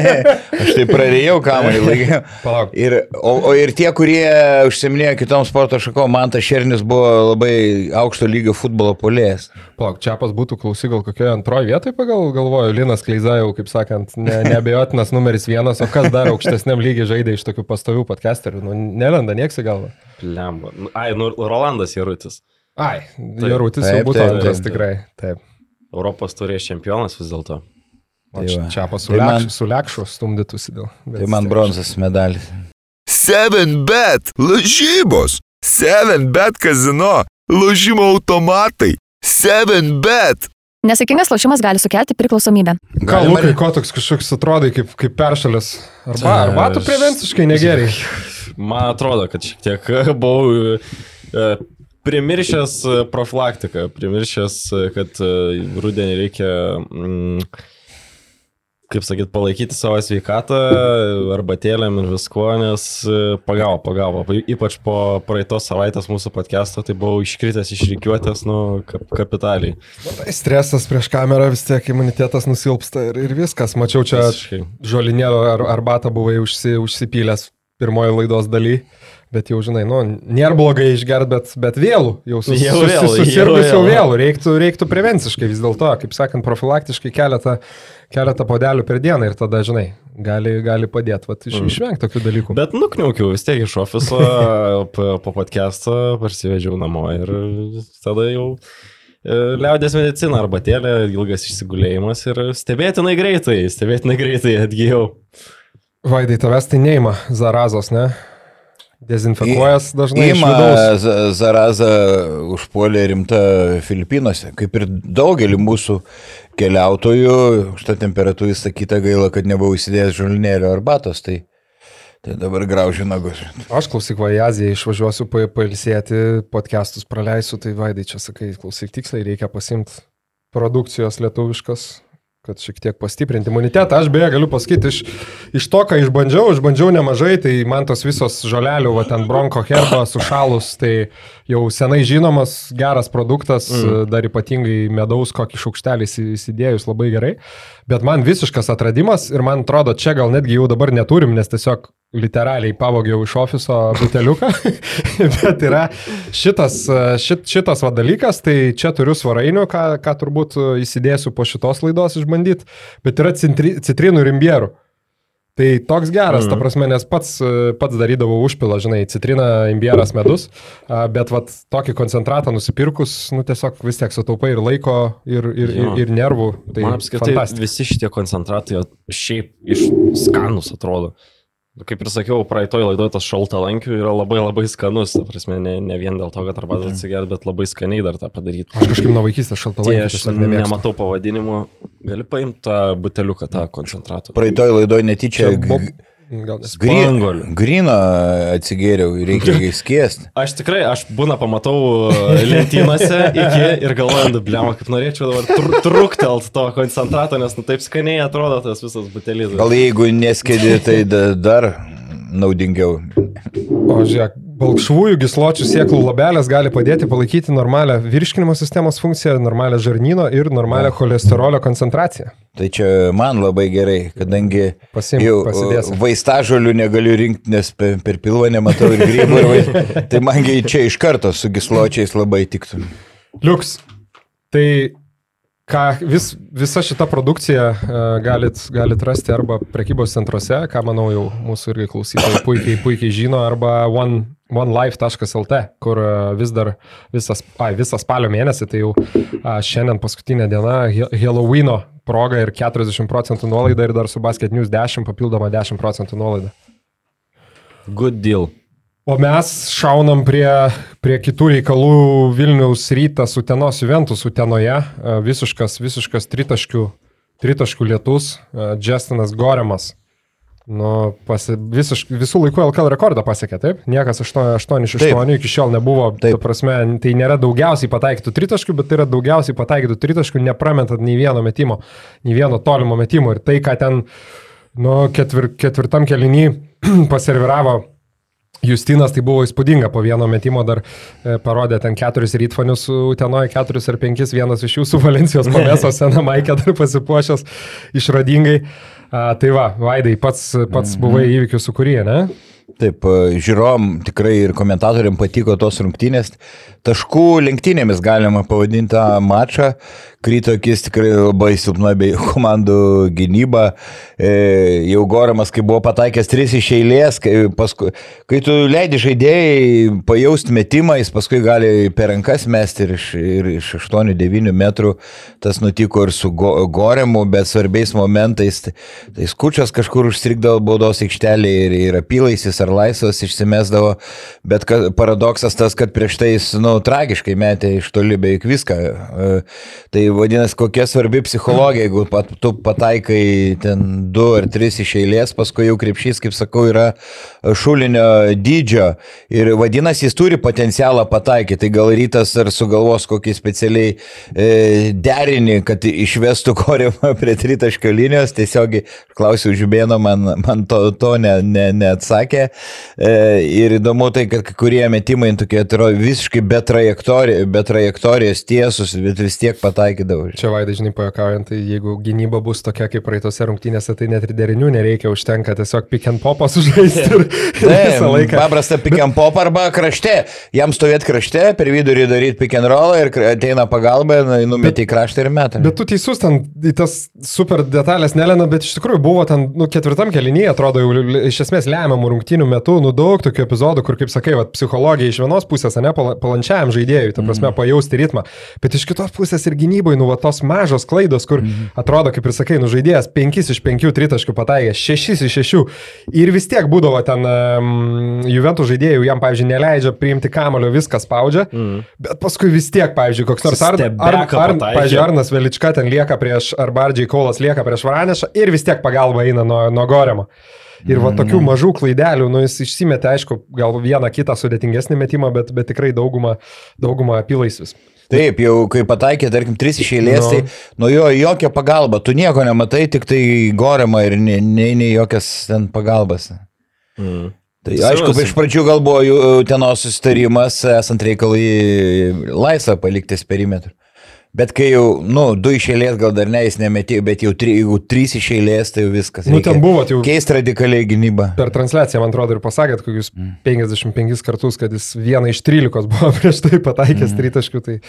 aš tai prarėjau kamuolį laikiau. Palauk. Ir, o, o ir tie, kurie užsiminėjo kitom sporto šakom, man tas Šernis buvo labai aukšto lygio futbolo polėjas. Palauk, Čiapas būtų klausyk gal kokioje antroje vietoje, pagal galvoju, Linas Kleiza jau, kaip sakant, ne, neabejotinas numeris vienas, o kas dar aukštesniam lygiai žaidė iš tokių pastovių podcasterių, nu, nelenda nieks į galvą. Lemba. Nu, Ai, nu, Rolandas Jarutis. Ai, Jarutis jau Taip, būtų taip, antras taip. tikrai. Taip. Europos turės čempionas vis dėlto. Tai va. Čiapas su, Tai lekšu stumdytųsi dėl. bet Tai man bronzas medalis. 7bet lažybos, 7bet kazino, lošimo automatai, 7bet. Nesėkmingas lošimas gali sukelti priklausomybę. Galima- Lukai, ko toks kažkoks atrodai kaip, kaip peršalęs? Arba, arba tu prevenciškai negeriai. Man atrodo, kad šiek tiek buvau primiršęs profilaktiką, primiršęs, kad rudenį reikia, kaip sakyt, palaikyti savo sveikatą, arbatėlėm ir viskuo, nes pagavo, pagavo. Ypač po praeitos savaitės mūsų podcast'o, tai buvau iškritęs iš reikiuotės, nu, kap, kapitaliai. Stresas prieš kamerą vis tiek imunitetas nusilpsta ir, ir viskas. Mačiau čia žolinėlio ar, arbatą buvai užsi, užsipylęs pirmojo laidos daly. Bet jau žinai, nu, nėra blogai išgerti, bet, bet vėlų. Jau sus, Jau vėlu, susirgus jau jau vėlu. vėlų. Reiktų, reiktų prevenciškai vis dėlto, kaip sakant, profilaktiškai keletą, keletą podelių per dieną ir tada, žinai, gali, gali padėti vat, iš, Mm. išvengti tokių dalykų. Bet nukniaukiau vis tiek iš ofiso po, po podcast'o, parsivežiau namo ir tada jau e, liaudės medicina arbatėlė, ilgas išsigulėjimas ir stebėtinai greitai, stebėtinai greitai atgyjau. Vaidai, tavęs tai neima zarazos, ne? Dezinfekuojas dažnai Ima Zaraza užpuolė rimta Filipinuose, kaip ir daugelį mūsų keliautojų, šitą temperatūrą įsakyta gaila, kad nebuvau įsidėjęs žolnėlio arbatos, tai, tai dabar graužiu nagus. Aš klausyk, va, į Aziją išvažiuosiu pa- pailsėti, podcastus praleisiu, tai Vaidai čia sakai, klausyk, tiksliai reikia pasimti produkcijos lietuviškas, kad šiek tiek pastiprinti imunitetą. Aš beje galiu pasakyti, iš, iš to, ką išbandžiau, išbandžiau nemažai, tai man tos visos žolelių, va ten bronko herba sušalus, tai jau senai žinomas, geras produktas, mm. dar ypatingai medaus kokį šaukštelį įsi- įsidėjus labai gerai. Bet man visiškas atradimas ir man atrodo, čia gal netgi jau dabar neturim, nes tiesiog literaliai pavogiau iš ofiso buteliuką. Bet yra šitas, šit, šitas va dalykas, tai čia turiu svarainių, ką, ką turbūt įsidėsiu po šitos laidos išbandyti, bet yra citri, citrinų ir imbierų. Tai toks geras, mm. ta prasme, nes pats, pats darydavau užpilą, žinai, citrina, imbieras, medus, bet vat tokį koncentratą nusipirkus, nu tiesiog vis tiek sutaupai ir laiko, ir, ir, ir, ir nervų. Tai Man apskritai fantastika. visi šitie koncentratai šiaip iš skanus atrodo. Nu, Kaip ir sakiau, praeitoj laidoje tas šaltalankių yra labai labai skanus, ta prasme, ne, ne vien dėl to, kad arbatą atsigert, bet labai skaniai dar tą padaryti. Aš kažkaip nuo vaikystės Tai šaltalaikį aš nematau pavadinimų, gali paimti tą buteliuką, tą koncentratų. Praeitoj laidoje netyčia Čia Bob- g- Gal nes. gry- Spanguolių. Grino atsigėriau, reikia įskiesti. Aš tikrai, aš būna pamatau e, lentynose iki ir galvoju, dubliamą, kaip norėčiau dabar tr truktelt to koncentrato, nes nu taip skaniai atrodo tas visas butelis. Gal jeigu neskėdi, tai da, dar naudingiau. O žiūrėk, balkšvųjų gisločių sėklų lobelės gali padėti palaikyti normalią virškinimo sistemos funkciją, normalią žarnyno ir normalią cholesterolio koncentraciją. Tai čia man labai gerai, kadangi Pasimk, jau pasidėsi. vaistažolių negaliu rinkti, nes per, per pilvą nematau ir grybų. Ir vai... Tai mangi čia iš karto su gisločiais labai tiktų. Liuks. Tai ką, vis, visa šita produkcija uh, galit, galit rasti arba prekybos centruose, ką manau jau mūsų irgi klausytojai puikiai, puikiai žino, arba One onelife.lt, kur e, vis dar visas, ai, visą spalio mėnesį, tai jau a, šiandien paskutinė diena Halloweeno proga ir 40 procentų nuolaida ir dar su Basket News 10 papildoma 10 procentų nuolaida. Good deal. O mes šaunam prie, prie kitų reikalų Vilniaus rytas Utenos Juventus Utenoje. E, Visiškas, visiškas tritaškių, tritaškių lietus. e, Justinas Goremas. Nu, pasi, visiš, visų laikų LKL rekordą pasiekė, taip? Niekas 8 iš 8 iki šiol nebuvo. Taip. Ta prasme, tai nėra daugiausiai pataikytų tritaškių, bet tai yra daugiausiai pataikytų tritaškių, neprametant nei vieno metimo, nei vieno tolimo metimo. Ir tai, ką ten nu, ketvir, ketvirtam kelinį paserviravo Justinas tai buvo įspūdinga, po vieno metimo dar e, parodė ten keturis rytfanius Utenoje, keturis ar penkis, vienas iš jų su Valencijos pameso sena Maikė dar pasipuošęs išradingai. A, tai va, Vaidai, pats, pats buvai įvykių sukūrė, ne? Taip, e, žiūrom tikrai ir komentatoriam patiko tos rungtynės. Taškų lenktynėmis galima pavadinti tą mačą. Kryto akis tikrai labai silpna bei komandų gynyba. E, jau Goramas, kai buvo pataikęs tris iš eilės, kai, paskui, kai tu leidi žaidėjai pajausti metimą, jis paskui gali per rankas mesti ir iš, ir iš 8-9 metrų. Tas nutiko ir su Go, Goremu, bet svarbiais momentais. Tai, tai skučias kažkur užstrikdavo baudos aikštelėje ir, ir apylaisis ar laisvas išsimesdavo. Bet paradoksas tas, kad prieš tai jis, nu, tragiškai metė iš toli beveik viską. E, Tai vadinasi, kokia svarbi psichologija, jeigu pat, tu pataikai ten du ar tris iš eilės, paskui jau krepšys, kaip sakau, yra šulinio dydžio. Ir vadinasi, jis turi potencialą pataikyti. Tai gal rytas ar sugalvos kokį specialiai e, derinį, kad išvestų korimą prie tritaškio linijos. Tiesiog klausiau Žiubėno, man, man to, to ne, ne, neatsakė. E, ir įdomu tai, kad kai kurie metimai tokie atrodo visiškai be trajektorijos, be trajektorijos tiesus, bet vis tiek pataikydavo. Čia Vaidai, žinai, pajokaujant, tai jeigu gynyba bus tokia kaip praeitose rungtynėse, tai net ir derinių nereikia, užtenka tiesiog pick and popą sužaisti ir, ir visą laiką. Paprasta pick and pop arba krašte. Jam stovėti krašte, per vidurį daryti pick and roll ir ateina pagalba, numeti į kraštą ir metą. Bet tu teisus, ten tas super detalės nelena, bet iš tikrųjų buvo ten, nu, ketvirtam kelinyje, atrodo, jau iš esmės lemiamų rungtynių metu, nu, daug tokių epizodų, kur, kaip sakai, vat, psichologija iš vienos pusės, ne, pala- palančiajam žaidėjui, ta prasme, mm. pajausti ritmą, bet iš kitos pusės ir gynybai, nu, va, tos mažos klaidos, kur mm. atrodo, kaip ir sakai, nu, žaidėjas 5 iš 5 tritaškių pataikė, 6 iš 6 ir vis tiek būdavo ten um, Juventus žaidėjų, jam, pavyzdžiui, neleidžia priimti kamulio, viską spaudžia, mm. bet paskui vis tiek, pavyzdžiui, koks nors ar, ar, ar, pavyzdžiui, Arnas Velička ten lieka prieš, ar Bardžiai Kaulas lieka prieš Varanešą ir vis tiek pagalba eina nuo, nuo Goremo. Ir va tokių mažų klaidelių, nu jis išsimetė, aišku, gal vieną kitą sudėtingesnį metimą, bet, bet tikrai daugumą, daugumą apylaisvis. Taip, jau kai pataikė, tarkim, tris iš eilės, Nu. tai nuo jo jokia pagalba. Tu nieko nematai, tik tai gorima ir nei, nei, nei jokias ten pagalbas. Mm. Tai aišku, iš pradžių gal buvo tenos susitarimas, esant reikalui laisvą palikti perimetrų. Bet kai jau, nu, du iš eilės gal dar ne, jis nemetė, bet jau tri, jeigu trys iš eilės, tai jau viskas. Nu, ten buvo jau- Keisti radikaliai gynybą. Per transliaciją, man atrodo, ir pasakėt kokius 55 kartus, kad jis vieną iš 13 buvo prieš tai pataikęs mm. tritaškių, tai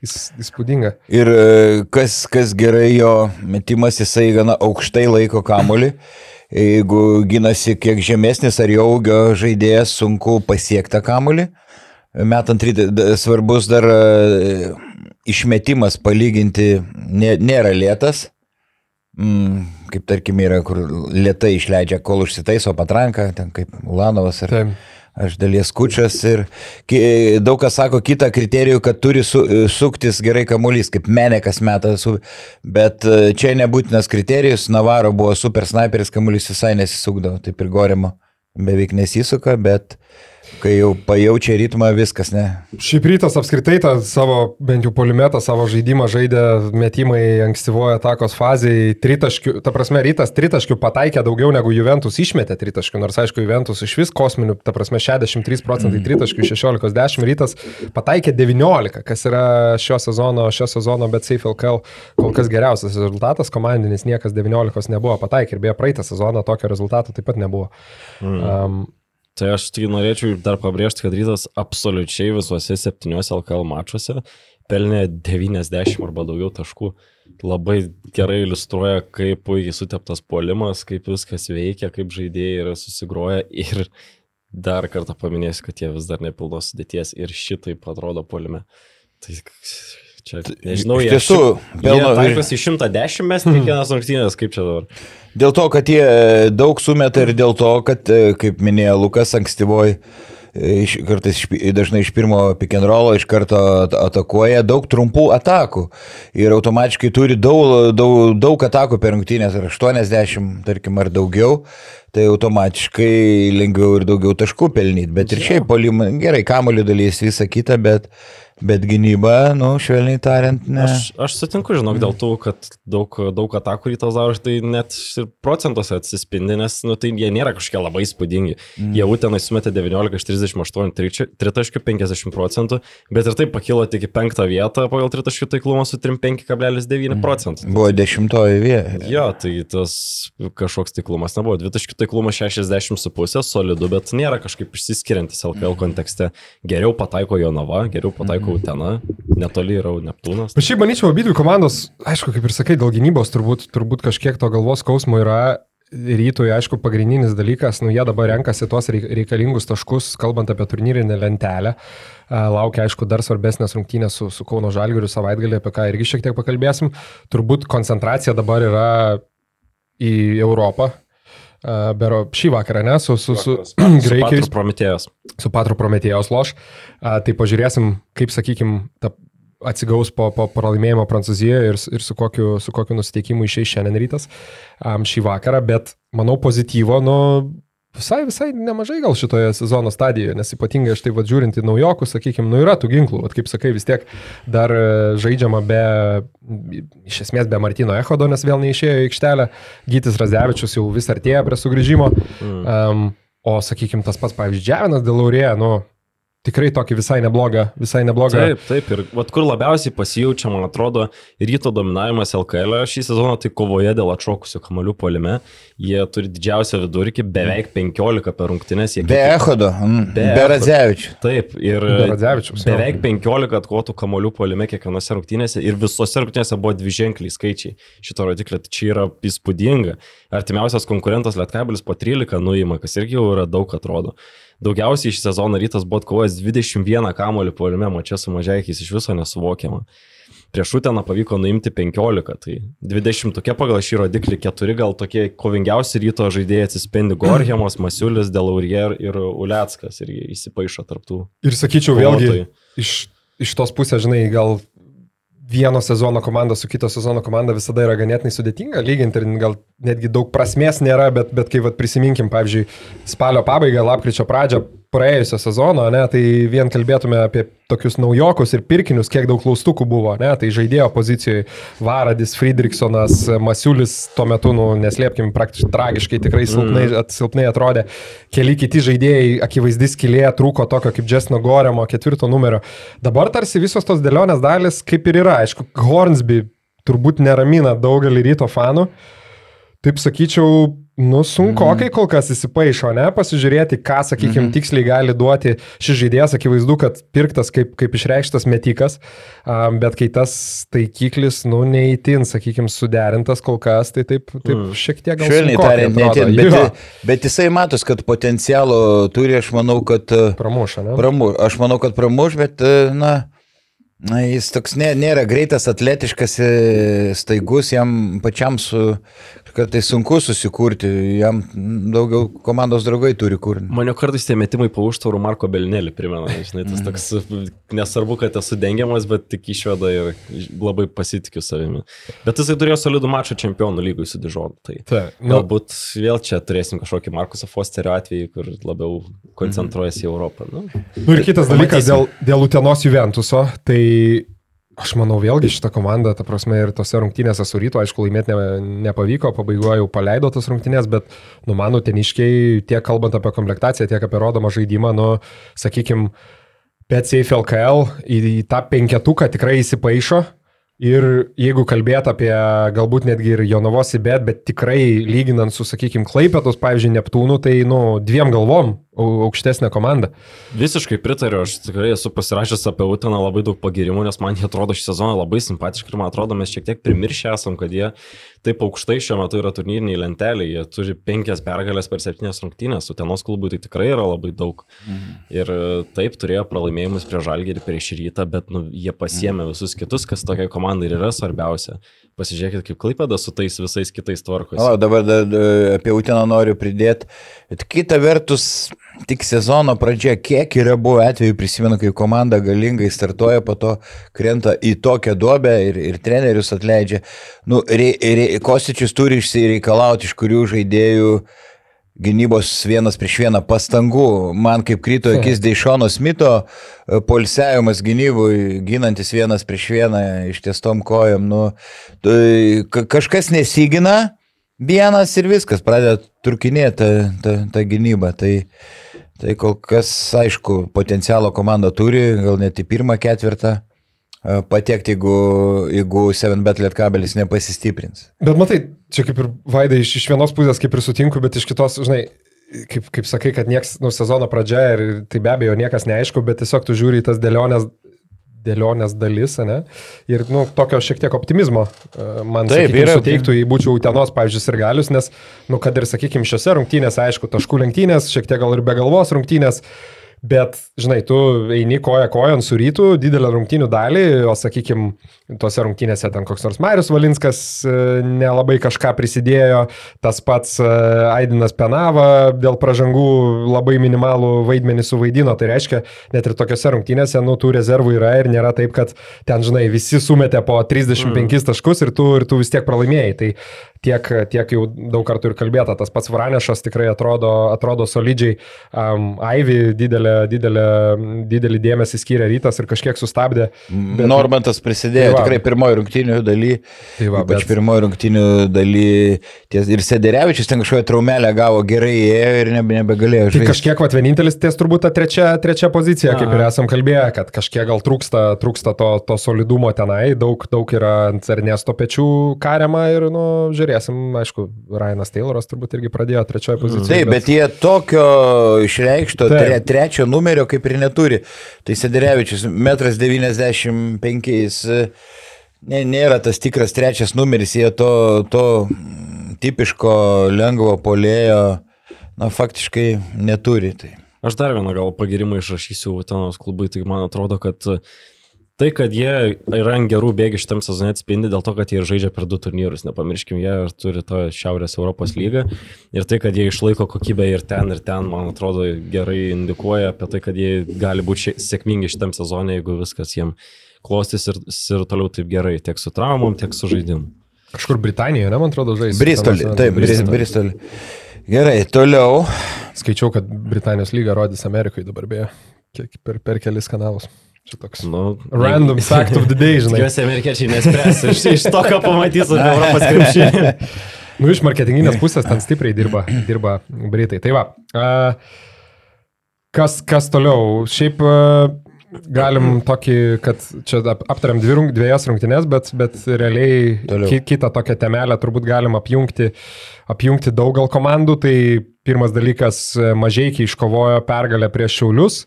jis įspūdinga. Ir e, kas, kas gerai, jo metimas jisai gana aukštai laiko kamolį. Jeigu ginasi kiek žemesnis ar jo augio žaidėjas, sunku pasiekti tą kamolį. Metant rytą, d- svarbus dar e, išmetimas palyginti nė, nėra lėtas. Mm, kaip tarkim yra, kur lietai išleidžia, kol užsitaiso patranką, ten kaip Ulanovas ar Taip. Aš dalies kučias ir daug kas sako kitą kriterijų, kad turi su, suktis gerai kamuolys, kaip Menekas meta, su, bet e, čia nebūtinas kriterijus, Navaro buvo super sniperis, kamuolys visai nesisukdavo, taip ir Gorimo beveik nesisuka, bet kai jau pajaučia ritmą, viskas ne. Šiaip rytas apskritai tą savo, bent jau polimetą, savo žaidimą žaidė metimai ankstyvoje atakos fazėje, tritaškių, ta prasme, rytas tritaškių pataikė daugiau negu Juventus išmetė tritaškių, nors aišku, Juventus iš vis kosminių, ta prasme, 63 procentai tritaškių, 16-10, rytas pataikė 19, kas yra šio sezono, šio sezono, bet Safe LKL kol kas geriausias rezultatas, komandinis niekas 19 nebuvo pataikė ir beje praeitą sezoną tokio rezultato taip pat nebuvo. Mm. Um, Tai aš tik norėčiau dar pabrėžti, kad rytas absoliučiai visuose septyniuose LKL mačuose pelnė 90 arba daugiau taškų. Labai gerai iliustruoja, kaip puikiai suteptas puolimas, kaip viskas veikia, kaip žaidėjai yra susigroję ir dar kartą paminėsiu, kad jie vis dar nepilnos sudėties ir šitaip atrodo polime. Tai čia, nežinau, Iš tiesų, pelno- taikosi 110 mes kiekvienas rungtynės, kaip čia dabar. Dėl to, kad jie e, daug sumeta ir dėl to, kad, e, kaip minėjo Lukas, ankstyvoj e, iš- kartais iš dažnai iš pirmo pick and rollo iš karto at- atakuoja daug trumpų atakų ir automatiškai turi daug, daug, daug atakų per rungtynės, ar 80, tarkim, ar daugiau, tai automatiškai lengviau ir daugiau taškų pelnyti. Bet ir šiaip polimą, gerai, kamolių dalys visą kitą, bet, bet gynyba, nu, švelniai tariant, ne. Aš, aš sutinku, žinok, dėl to, kad daug, daug atakų rytas daro, tai net ir procentuose atsispindi, nes nu, tai jie nėra kažkokie labai įspūdingi. Mm. Jie Utenai sumetė 19 iš 38, 3,50 procentų, bet ir taip pakilo tik į penktą vietą pagal tritaškių taiklumą su 35,9 procentų. Buvo dešimtoji vieta. Jo, tai tas kažkoks taiklumas nebuvo. Dvitaškių taiklumas 60,5, solidu, bet nėra kažkaip išsiskiriantis LKL kontekste. Geriau pataiko Jonava, geriau pataiko Utena, netoli yra Neptūnas. Bet šiaip manyčiau, abidvi komandos, aišku, kaip ir sakai, dėl gynybos turbūt, turbūt kažkiek to galvos skausmo yra. Rytui, aišku, pagrindinis dalykas, nu jie dabar renkasi tuos reik- reikalingus taškus, kalbant apie turnyrinę lentelę. Laukia, aišku, dar svarbesnės rungtynės su, su Kauno Žalgiriu savaitgalį, apie ką irgi šiek tiek pakalbėsim. Turbūt koncentracija dabar yra į Europą. Bero šį vakarą, ne, su, su, su Graikijais Patras Prometėjas. su Patru Prometėjos loš. Tai pažiūrėsim, kaip, sakykim, ta atsigaus po, po pralaimėjimo Prancūzijoje ir, ir su, kokiu, su kokiu nusiteikimu išeis šiandien rytas um, šį vakarą, bet manau pozityvo, nu, visai, visai nemažai gal šitoje sezono stadijoje, nes ypatingai aš tai vad žiūrint į naujokus, sakykime, nu yra tų ginklų, vat, kaip sakai, vis tiek dar e, žaidžiama be, iš esmės be Martino Echodo, nes vėl neišėjo į aikštelę, Gytis Razevičius jau vis artėja prie sugrįžimo, Mm. um, o sakykime, tas pats, pavyzdžiui, Džiavinas dėl Laurėje, nu, tikrai tokį visai neblogą, visai neblogą. Taip, taip. Ir vat, kur labiausiai pasijaučia, man atrodo, ryto dominavimas LKL šį sezoną, tai kovoje dėl atšokusių kamalių polime. Jie turi didžiausią vidurkį, beveik 15 per rungtynės. Jie Be kiek- Echodo, mm, Be be. Radzevičių. Taip, ir Be beveik 15 atkovotų kamolių polime kiekvienose rungtynėse ir visose rungtynėse buvo dvi ženkliai skaičiai. Šito rodiklio tai čia yra įspūdinga. Artimiausias konkurentas Lietkabelis po 13 nuima, kas irgi jau yra daug atrodo. Daugiausiai šį sezoną rytas buvo atkovojęs 21 kamolių polime, mačia su mažaikiais iš viso nesuvokiama. Prieš Uteną pavyko nuimti 15, tai 20 tokie pagal šį rodiklį, 4 gal tokie kovingiausi ryto žaidėjai atsispindi Gorgiamas, Masiulis, Delaurier ir Uleckas ir įsipaišo tarptų. Ir sakyčiau, vėlgi, kovotojų. iš, iš tos pusės, žinai, gal vieno sezono komanda su kito sezono komanda visada yra ganėtinai sudėtinga lyginti ir gal netgi daug prasmės nėra, bet, bet kai vat, prisiminkim, pavyzdžiui, spalio pabaigą, lapkričio pradžią praėjusio sezono, ne, tai vien kalbėtume apie tokius naujokus ir pirkinius, kiek daug klaustukų buvo, ne, tai žaidėjo pozicijoje Varadis, Friedrichsonas, Masiulis tuo metu, nu, neslėpkim, praktiškai tragiškai tikrai silpnai, at, silpnai atrodė, keli kiti žaidėjai, akivaizdis kilė, trūko tokio kaip Jesno Goremo ketvirto numerio. Dabar tarsi visos tos dėlionės dalis kaip ir yra, aišku, Hornsby turbūt neramina daugelį ryto fanų. Taip sakyčiau, nu sunku, Mhm. kol kas įsipaišo, ne, pasižiūrėti, ką, sakykime, tiksliai gali duoti šis žaidėjas, akivaizdu, kad pirktas kaip, kaip išreikštas metikas, um, bet kai tas taikiklis, nu, neįtin, sakykime, suderintas kol kas, tai taip, taip Mm. šiek tiek gal Švelniai sunkokai tariant, net, bet, Jo, bet jisai matos, kad potencialo turi, aš manau, kad e, pramuša, ne? pramuš, aš manau, kad pramuš, bet, e, na, na jis toks nė, nėra greitas, atletiškas, e, staigus, jam pačiam su, kartais sunku susikurti, jam daugiau komandos draugai turi kur. Mane kartais tie metimai po užtvarų Marko Belinėlį primena, žinai, tas toks, nesvarbu, kad esu dengiamas, bet tik išveda ir labai pasitikiu savimi. Bet jisai turėjo solidų mačą čempionų lygui su Dižonu. Tai Ta, nu, galbūt vėl čia turėsim kažkokį Markuso Fosterio atvejį, kur labiau koncentruojasi į Europą. Nu, Nu ir kitas dalykas dėl, dėl Utenos Juventuso, tai aš manau vėlgi šitą komandą, ta prasme, ir tose rungtynėse su ryto, aišku, laimėti ne, nepavyko, pabaigoje jau paleido tas rungtynės, bet, nu, mano teniškiai, tiek kalbant apie komplektaciją, tiek apie rodomą žaidimą, nu, sakykime, PCF LKL į, į tą penketuką tikrai įsipaišo. Ir jeigu kalbėt apie galbūt netgi ir Jonavos įbet, bet tikrai lyginant su, sakykime, Klaipėtos, pavyzdžiui, Neptūnu, tai, nu, dviem galvom au- aukštesnė komanda. Visiškai pritariu, aš tikrai esu pasirašęs apie Uteną labai daug pagirimų, nes man jie atrodo šį sezoną labai simpatiški ir man atrodo mes šiek tiek primiršę esam, kad jie taip aukštai šiuo metu yra turnyriniai lentelė, jie turi penkias pergalės per septynės rungtynės, Utenos klubui tai tikrai yra labai daug. Ir e, taip turėjo pralaimėjimus prie Žalgirį prieš rytą, bet nu, jie pasiemė visus kitus, kas tokiai komandai ir yra svarbiausia. Pasižiūrėkit, kaip Klaipėda su tais visais kitais tvarkosi. O dabar da, da, apie Uteną noriu pridėti. Kita vertus, tik sezono pradžia, kiek yra buvę atveju, prisimenu, kai komanda galingai startuoja, po to krenta į tokią duobę ir, ir trenerius atleidžia. Nu, re, re, Kostičius turi išsireikalauti iš kurių žaidėjų gynybos vienas prieš vieną pastangų. Man kaip kryto akis Deišono Smito e, polsiavimas gynybui, ginantis vienas prieš vieną ištiestom kojom. Nu, tai ka- kažkas nesigina vienas ir viskas, pradeda turkinėti tą, tą, tą gynybą. Tai, tai kol kas, aišku, potencialo komanda turi, gal net į pirmą ketvirtą e, patekti, jeigu, jeigu 7bet lietkabelis nepasistiprins. Bet matai, čia kaip ir Vaidai iš, iš vienos pusės kaip ir sutinku, bet iš kitos, žinai, kaip, kaip sakai, kad nieks, nu, sezono pradžia ir tai be abejo niekas neaišku, bet tiesiog tu žiūri į tas dėlionės, dėlionės dalis, ne? Ir, nu, tokio šiek tiek optimizmo e, man Taip, sakykim, yra- suteiktų, jei būčiau Utenos, pavyzdžiui, ir galius, nes, nu, kad ir, sakykime, šiose rungtynėse, aišku, taškų lenktynės, šiek tiek gal ir be galvos rungtynės, Bet, žinai, tu eini koja kojon su rytu, didelę rungtynių dalį, o, sakykime, tose rungtynėse ten koks nors Marius Valinskas e, nelabai kažką prisidėjo, tas pats e, Aidinas Penava dėl pražangų labai minimalų vaidmenį suvaidino. Tai reiškia, net ir tokiose rungtynėse, nu, tų rezervų yra ir nėra taip, kad ten, žinai, visi sumetė po 35 mm. taškus ir tu, ir tu vis tiek pralaimėjai. Tai tiek, tiek jau daug kartų ir kalbėta, tas pats Varanešas tikrai atrodo, atrodo solidžiai, um, Aivi didelę, didelę, didelį dėmesį skyrė rytas ir kažkiek sustabdė. Bet... Normantas prisidėjo Tai va. tikrai pirmoji rungtinių daly. Tai va, Ypač bet- pirmoji rungtinių daly. Ties, ir Sederevičius ten kažkokią traumelę gavo gerai ėjo ir nebe, nebegalėjo Tai žaisti. kažkiek, vat, vienintelis ties turbūt ta trečia, trečia pozicija, kaip ir esam kalbėję, kad kažkiek gal trūksta, trūksta to, to solidumo tenai, daug, daug yra ant Ernesto pečių kariama ir, nu, žiūrėsim, aišku, Ryanas Tayloras turbūt irgi pradėjo trečioje pozicijoje. Taip, bet jie tokio išreikšto tre, trečio numerio kaip ir neturi. Tai Sederevičius 1,95 m. Ne, nėra tas tikras trečias numeris, jie to, to tipiško lengvo polėjo, na, faktiškai neturi. Tai. Aš dar vieną gal pagirimą išrašysiu Utenos klubui, tai man atrodo, kad tai, kad jie yra ant gerų bėgių šitam sezonui atspindi dėl to, kad jie ir žaidžia per du turnyrus, nepamirškim, jie ir turi tą Šiaurės Europos lygą ir tai, kad jie išlaiko kokybę ir ten, ir ten, man atrodo, gerai indikuoja apie tai, kad jie gali būti sėkmingi šitam sezonui, jeigu viskas jiems klostys ir, ir toliau taip gerai, tiek su traumom, tiek su žaidimu. Kažkur Britanijoje, ne, man atrodo, žais. Bristolį, taip, Bristolį. Bristolį. Gerai, toliau. Skaičiau, kad Britanijos lyga rodys Amerikoje dabar beje, per, per kelis kanalus. Čia toks. Nu, Random fact of the day, žinai. Tikiuosi, amerikiečiai nespręs iš, iš to, ką pamatys apie Europos krepšinį. Nu, iš marketinginės pusės ten stipriai dirba, dirba Britai. Tai va. Kas, kas toliau? Šiaip galim tokį, kad čia ap- aptariam dvi, rung- dviejas rungtynes, bet, bet realiai Toliau. ki, kitą tokią temelę turbūt galim apjungti, apjungti daug gal komandų. Tai pirmas dalykas, mažai iškovojo pergalę prieš Šiaulius.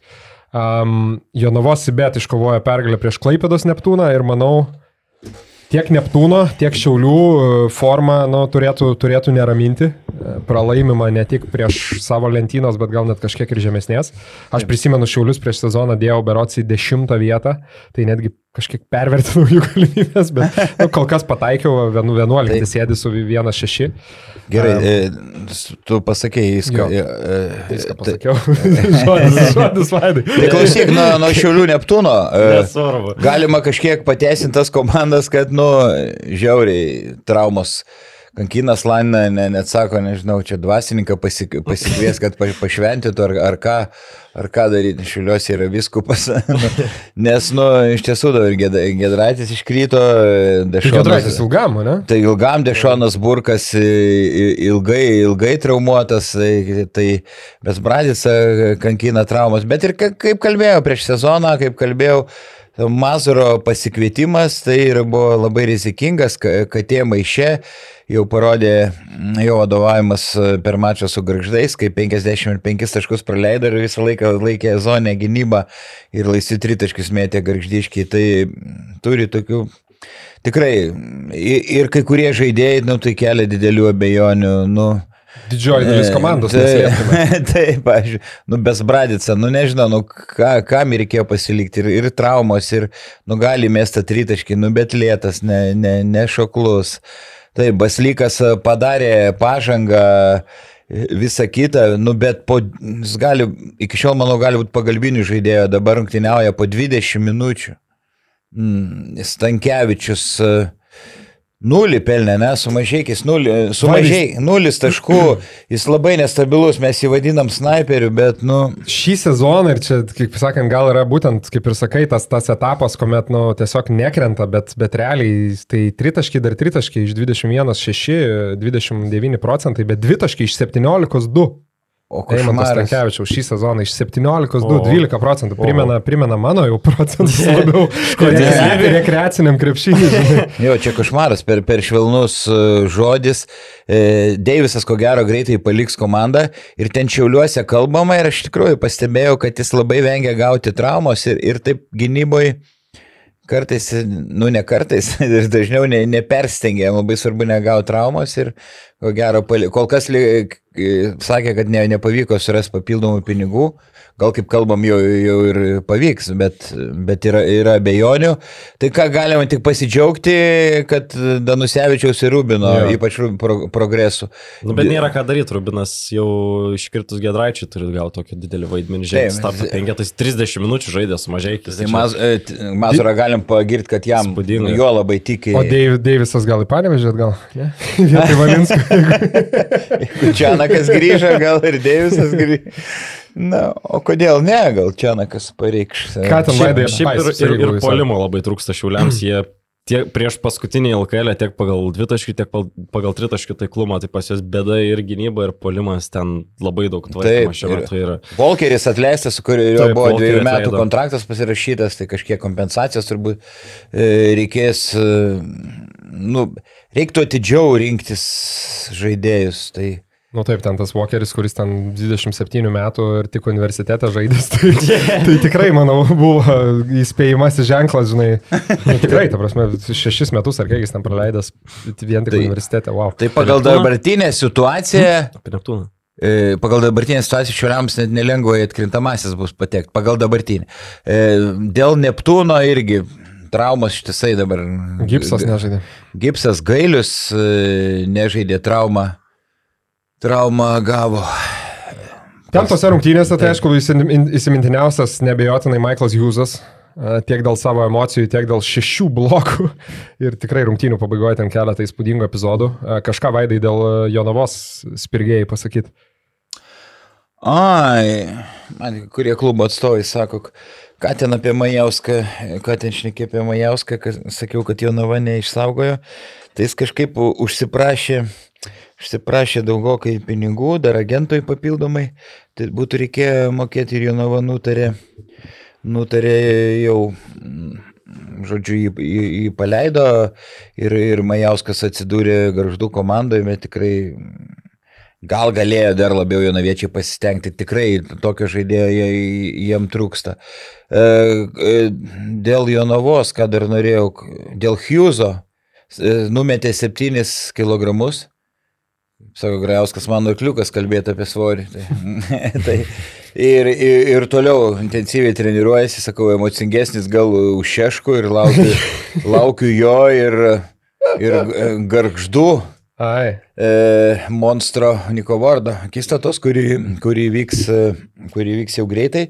Um, Jonavos Sibet iškovojo pergalę prieš Klaipėdos Neptūną ir manau, Tiek Neptūno, tiek Šiaulių e, forma nu, turėtų, turėtų neraminti. E, Pralaimimą ne tik prieš savo lentynos, bet gal net kažkiek ir žemesnės. Aš prisimenu Šiaulius prieš sezoną dėjau berots į dešimtą vietą, tai netgi kažkiek pervertinau jų galimybės, bet nu, kol kas pataikiau, vienu 11 sėdi su 1-6. Gerai, s- tu pasakėjai viską. Jo. e, e, Viską tai- pasakiau. žodis, žodis, vaidai. Tai klausyk, nuo, nuo Šiaulių Neptūno. Nesvarbu. Galima kažkiek pateisinti tas komandas, kad, nu, žiauriai traumos. Kankinas Lanina ne, net sako, nežinau, čia dvasininką pasik, pasikvies, kad pa- pašventytų ar, ar ką, ar ką daryti. Šiuliuose yra viskupas. Nes, nu, iš tiesų dabar Gedraitis iškrito. Tai Gedraitis ilgam, ne? Tai ilgam Dešonas Burkas ilgai, ilgai traumuotas, tai, tai Besbradis kankina traumas. Bet ir ka- kaip kalbėjau prieš sezoną, kaip kalbėjau, Mazuro pasikvietimas tai ir buvo labai rizikingas, ka- katė maiše jau parodė mm, jo vadovavimas e, per mačą su garždais, kai 55 taškus praleido ir visą laiką laikė zonę gynybą ir laisvi tritaškius mėtė garždiškiai. Tai mm, turi tokių tikrai ir kai kurie žaidėjai, nu, tai kelia didelių abejonių. Nu, Didžioji dalis komandos. Tai, neslėpkime. taip, aš, nu, besbradica, nu, nežinau, nu, ką, kam reikėjo pasilikti ir, ir traumos, ir, nu, gali mėsta tritaškį, nu, bet lėtas, ne, ne, nešoklus. Taip, Baslykas a, padarė pažangą, e, visą kitą, nu, bet po, jis gali, iki šiol, manau, gali būti pagalbinių žaidėjo, dabar rungtyniauja po 20 minučių. Mm, Stankievičius a, Nulį pelnė, ne, sumažėkis, nulį, sumažėk, nulis taškų, jis labai nestabilus, mes jį vadinam snaiperiu, bet, nu, Šį sezoną ir čia, kaip sakant, gal yra būtent, kaip ir sakai, tas, tas etapas, kuomet, nu, tiesiog nekrenta, bet, bet realiai tai tritaškiai dar tritaškiai iš 21, 6, 29 procentai, bet dvitaškiai iš 17, 2. O Eimantas košmaras. Tankievičiaus šį sezoną iš 17, 2, O. 12 procentų. Primena, primena mano jau procentus labiau rekre- rekreaciniam žinai. Jo, čia košmaras, per, per švelnus e, žodis. E, Deivisas ko gero greitai paliks komandą ir ten šiauliuose kalbama ir aš tikrųjų pastebėjau, kad jis labai vengia gauti traumos ir, ir taip gynyboje kartais, nu ne kartais, ir dažniau ne, neperstengia, labai svarbu negauti traumos ir ko gero, kol kas sakė, kad ne, nepavyko surasti papildomų pinigų, gal kaip kalbam jau, jau ir pavyks, bet, bet yra, yra abejonių. Tai ką galima tik pasidžiaugti, kad Danusevičiaus ir Rubino, Jo. ypač pro, progresų. Nu, bet nėra ką daryti, Rubinas jau iškirtus Gedraičiui turi gal tokį didelį vaidmenį. Žiūrėk, Taip, starto tai- penketais 30 minučių žaidė su mažaikiais. Tai Maz, e, Mazurą galim pagirti, kad jam Įspūdinga. jo labai tiki. O Deiv, Deivisas gal į panevežėt, gal? Ne? Vietoj Valinsko. Čianakas grįžo, gal ir Deivisas grįžo. Na, o kodėl ne, gal Čianakas pareikš. Ką ten Šiaip, Vaidai šiaip ir, ir, ir polimo labai trūksta šiuliams. Jie tiek prieš paskutinį LKL tiek pagal dvitaškį, tiek pagal tritaškį taiklumą, tai pas juos bėda ir gynyba, ir polimas ten labai daug tvarkymo šiuo metu yra. Volkeris atleistas, su kuriuo Taip, buvo Volkerį dviejų metų atleido. kontraktas pasirašytas, tai kažkiek kompensacijos turbūt e, reikės, e, nu, reiktų atidžiau rinktis žaidėjus. Tai Nu taip, ten tas Walkeris, kuris ten 27 metų ir tik universitete žaidės, tai, tai tikrai, manau, buvo įspėjimasis ženklas, žinai. Nu, tikrai, ta prasme, šešis metus ar kiek jis ten praleidęs vien tik Tai- universitete, wow. Tai pagal dabartinę situaciją, Apie Neptūną. e, pagal dabartinę situaciją šiuliams net nelengva į atkrintamasis bus patekti, pagal dabartinį. E, Dėl Neptūno irgi traumos ištisai dabar. Gipsas nežaidė. Gipsas Gailius e, nežaidė traumą. Traumą gavo. Ten tose rungtynėse, tai aišku, įsim- įsimintiniausias nebejotinai Michaelas Hughesas. Tiek dėl savo emocijų, tiek dėl šešių blokų. Ir tikrai rungtynių pabaigoje ten keletą įspūdingų epizodų. Kažką vaidai dėl Jonavos spirgėjai pasakyti. Ai, man kurie klubo atstovai sako, ką ten apie Majauską, ką ten šnekė apie Majauską, kad sakiau, kad jo nava neišsaugojo. Tai jis kažkaip užsiprašė, užsiprašė daugokai pinigų, dar agentui papildomai. Tai būtų reikėję mokėti ir jo nava nutarė, nutarė jau, mm, žodžiu, jį, jį, jį paleido ir, ir Majauskas atsidūrė garždų komandoje, bet tikrai Gal galėjo dar labiau jonaviečiai pasistengti, tikrai tokio žaidėjo jie- jiem trūksta. E, e, Dėl Jonavos, ką dar norėjau, dėl Hugheso e, numetė 7 kg. Sako Grajauskas, mano kliukas kalbėti apie svorį. Tai, tai, ir, ir, ir toliau intensyviai treniruojasi, sakau, emocingesnis gal už šeškų ir laukiu, laukiu jo ir, ir e, garždų Ai, e, monstro Niko Vardo akistatos, kuri, kuri, vyks, e, kuri vyks jau greitai.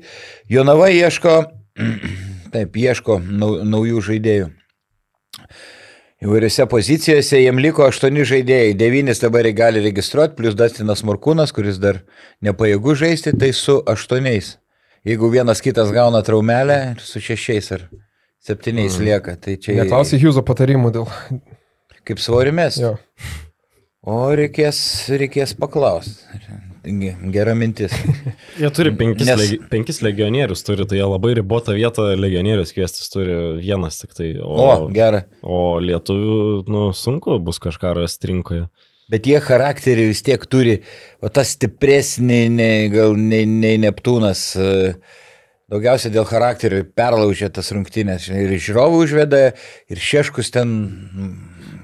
Jonava ieško, taip, ieško nau, naujų žaidėjų. Įvairiose pozicijose jiem liko aštuoni žaidėjai, devynis dabar jie gali registruoti, plus Dastinas Morkūnas, kuris dar nepajėgų žaisti, tai su aštuoniais. Jeigu vienas kitas gauna traumelę, su šešiais ar septyniais lieka, tai čia neklausai Hugheso patarimų dėl... kaip svorimės. Jo. O reikės, reikės paklausti. Ge- gera mintis. Jie turi penkis, Nes- legi, penkis legionierius, turi, tai jie labai ribotą vietą legionierius kviestis turi vienas tik tai. O, O, gera. o lietuvių, nu, sunku bus kažką rasti rinkoje. Bet jie charakterį vis tiek turi, o tas stipresnį, nei, gal nei, nei Neptūnas. e, Daugiausia dėl charakterio perlaužė tas rungtynės. Ir žiūrovų užveda, ir šeškus ten mm,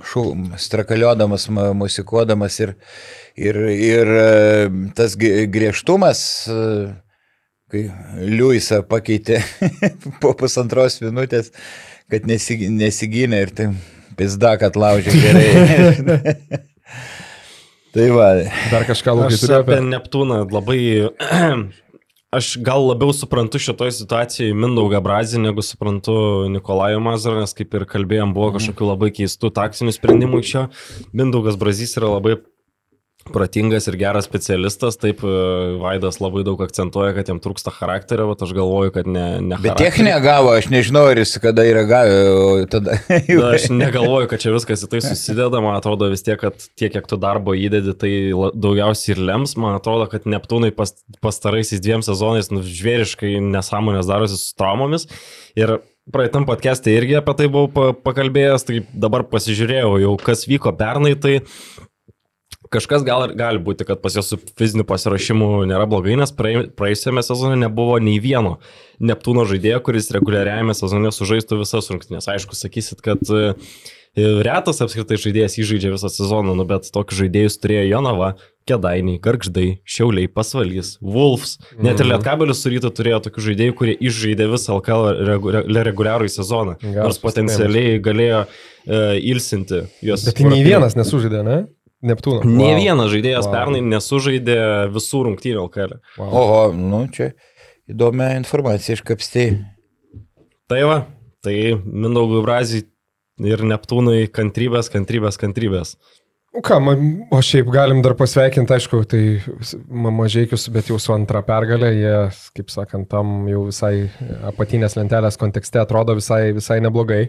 šu, strakaliodamas, ma- musikuodamas. Ir, ir, ir e, tas griežtumas, e, kai Liujisą pakeitė po pusantros minutės, kad nesig- nesigynė ir tai pizda, kad laužė gerai. tai va, Dar kažką labai turiu apie. Neptūną labai... Aš gal labiau suprantu šitoje situacijoje Mindaugą Brazį, negu suprantu Nikolajų Mazurą, nes kaip ir kalbėjom, buvo kažkokių labai keistų taktinių sprendimų iš jo. Mindaugas Brazys yra labai protingas ir geras specialistas, taip e, Vaidas labai daug akcentuoja, kad jam trūksta charakterio, bet aš galvoju, kad ne... ne Bet techninę gavo, aš nežinau, ar jis kada yra gavę, tada... Na, aš negalvoju, kad čia viskas į tai susideda, man atrodo vis tiek, kad tiek, kiek tu darbo įdedi, tai daugiausiai ir lems. Man atrodo, kad Neptūnai pas, pastaraisiais dviem sezonais nu, žvėriškai nesąmonės darosi su traumomis. Ir praeitam podcast'e irgi apie tai buvau pa, pakalbėjęs, tai dabar pasižiūrėjau jau, kas vyko pernai, tai Kažkas gal ir gali būti, kad pas juos su fiziniu pasiruošimu nėra blogai, nes praėjusiame sezone nebuvo nei vieno Neptūno žaidėjo, kuris reguliariajame sezone sužaistų visas rungtynės. Aišku, sakysit, kad e, retas apskritai žaidėjas įžaidžia visą sezoną, nu, bet tokius žaidėjus turėjo Jonava, Kedainiai, Gargždai, Šiauliai, Pasvalys, Wolfs. Net ir Lietkabelis su ryto turėjo tokių žaidėjų, kurie išžaidė visą LKL regu- re- reguliarų sezoną. Nors potencialiai galėjo e, ilsinti juos. Bet tai nei vienas nesužaidė, ne? Neptūno. Ne Wow. vienas žaidėjas Wow. pernai nesužaidė visų rungtynių LKL. Wow. Oho, nu čia įdomią informaciją iškapstai. Tai va, tai Mindaugui Brazijai ir Neptūnui kantrybės, kantrybės, kantrybės. Nu Ką, ma, o šiaip galim dar pasveikinti, aišku, tai mažiekius, bet jau su antra pergalė, jie, kaip sakant, tam jau visai apatinės lentelės kontekste atrodo visai, visai neblogai.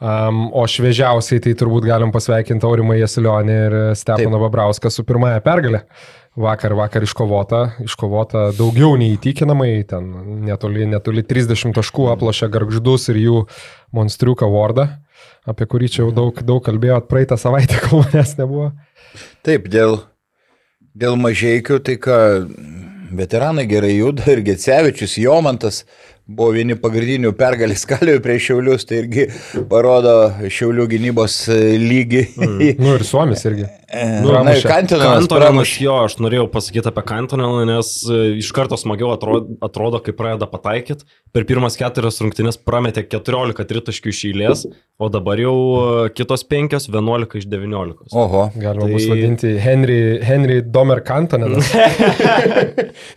Um, o šviežiausiai tai turbūt galim pasveikinti Aurimą Jasilionį ir Stepaną Babrauską su pirmąją pergalę. Vakar, vakar iškovota, iškovota daugiau nei įtikinamai, ten netoli, netoli 30 taškų aplošė garždus ir jų monstriuką Wardą, apie kurį čia jau daug, daug kalbėjot praeitą savaitę, kol manęs nebuvo. Taip, dėl, dėl mažiekių, tai ką, veteranai gerai juda ir Gecevičius, Jomantas buvo vieni pagrindinių pergalės kalėjų prieš Šiaulius, tai irgi parodo Šiaulių gynybos e, lygį. Mm. Nu ir Suomis irgi. Na, ir pramušė. Kantinas Kantonenas, pramušė. jo, aš norėjau pasakyti apie Kantoneną, nes e, iš karto smagiau atrodo, atrodo kai pradeda pataikyti. Per pirmas keturias rungtynės prametė 14 tritaškių iš eilės, o dabar jau e, kitos 5, 11 iš 19. Oho, Galima Tai- bus vadinti Henry, Henry Domer Kantonenas.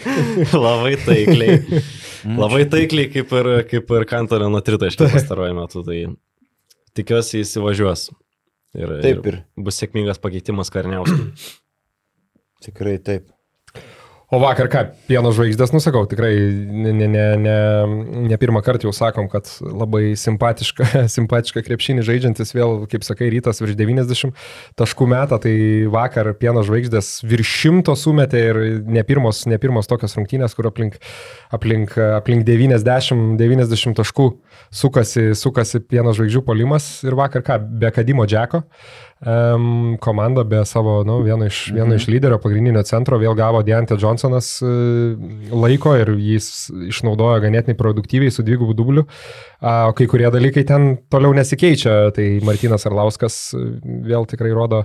Labai taikliai. Labai taikliai, kaip ir, kaip ir Kantoneno tritaškių pastaruoju metu. Tai tikiuosi įsivažiuos. Ir, Taip ir. Bus sėkmingas pakeitimas Karniauskui. tikrai taip. O vakar ką, pieno žvaigždės, nusakau, tikrai ne, ne, ne, ne, ne pirmą kartą jau sakom, kad labai simpatiška, simpatiška krepšinį žaidžiantis vėl, kaip sakai, rytas virš 90 taškų metą, tai vakar pieno žvaigždės virš šimto sumetė ir ne pirmos, ne pirmos tokios rungtynės, kur aplink, aplink, aplink 90, 90 taškų sukasi, sukasi pieno žvaigždžių polimas ir vakar ką, be Kadimo Džeko. Um, komanda be savo, nu, vieno iš, vieno Mhm. iš lyderio pagrindinio centro vėl gavo Deante Johnsonas e, laiko ir jis išnaudojo ganėtinai produktyviai su dvigubu dubliu. A, O kai kurie dalykai ten toliau nesikeičia, tai Martinas Arlauskas e, vėl tikrai rodo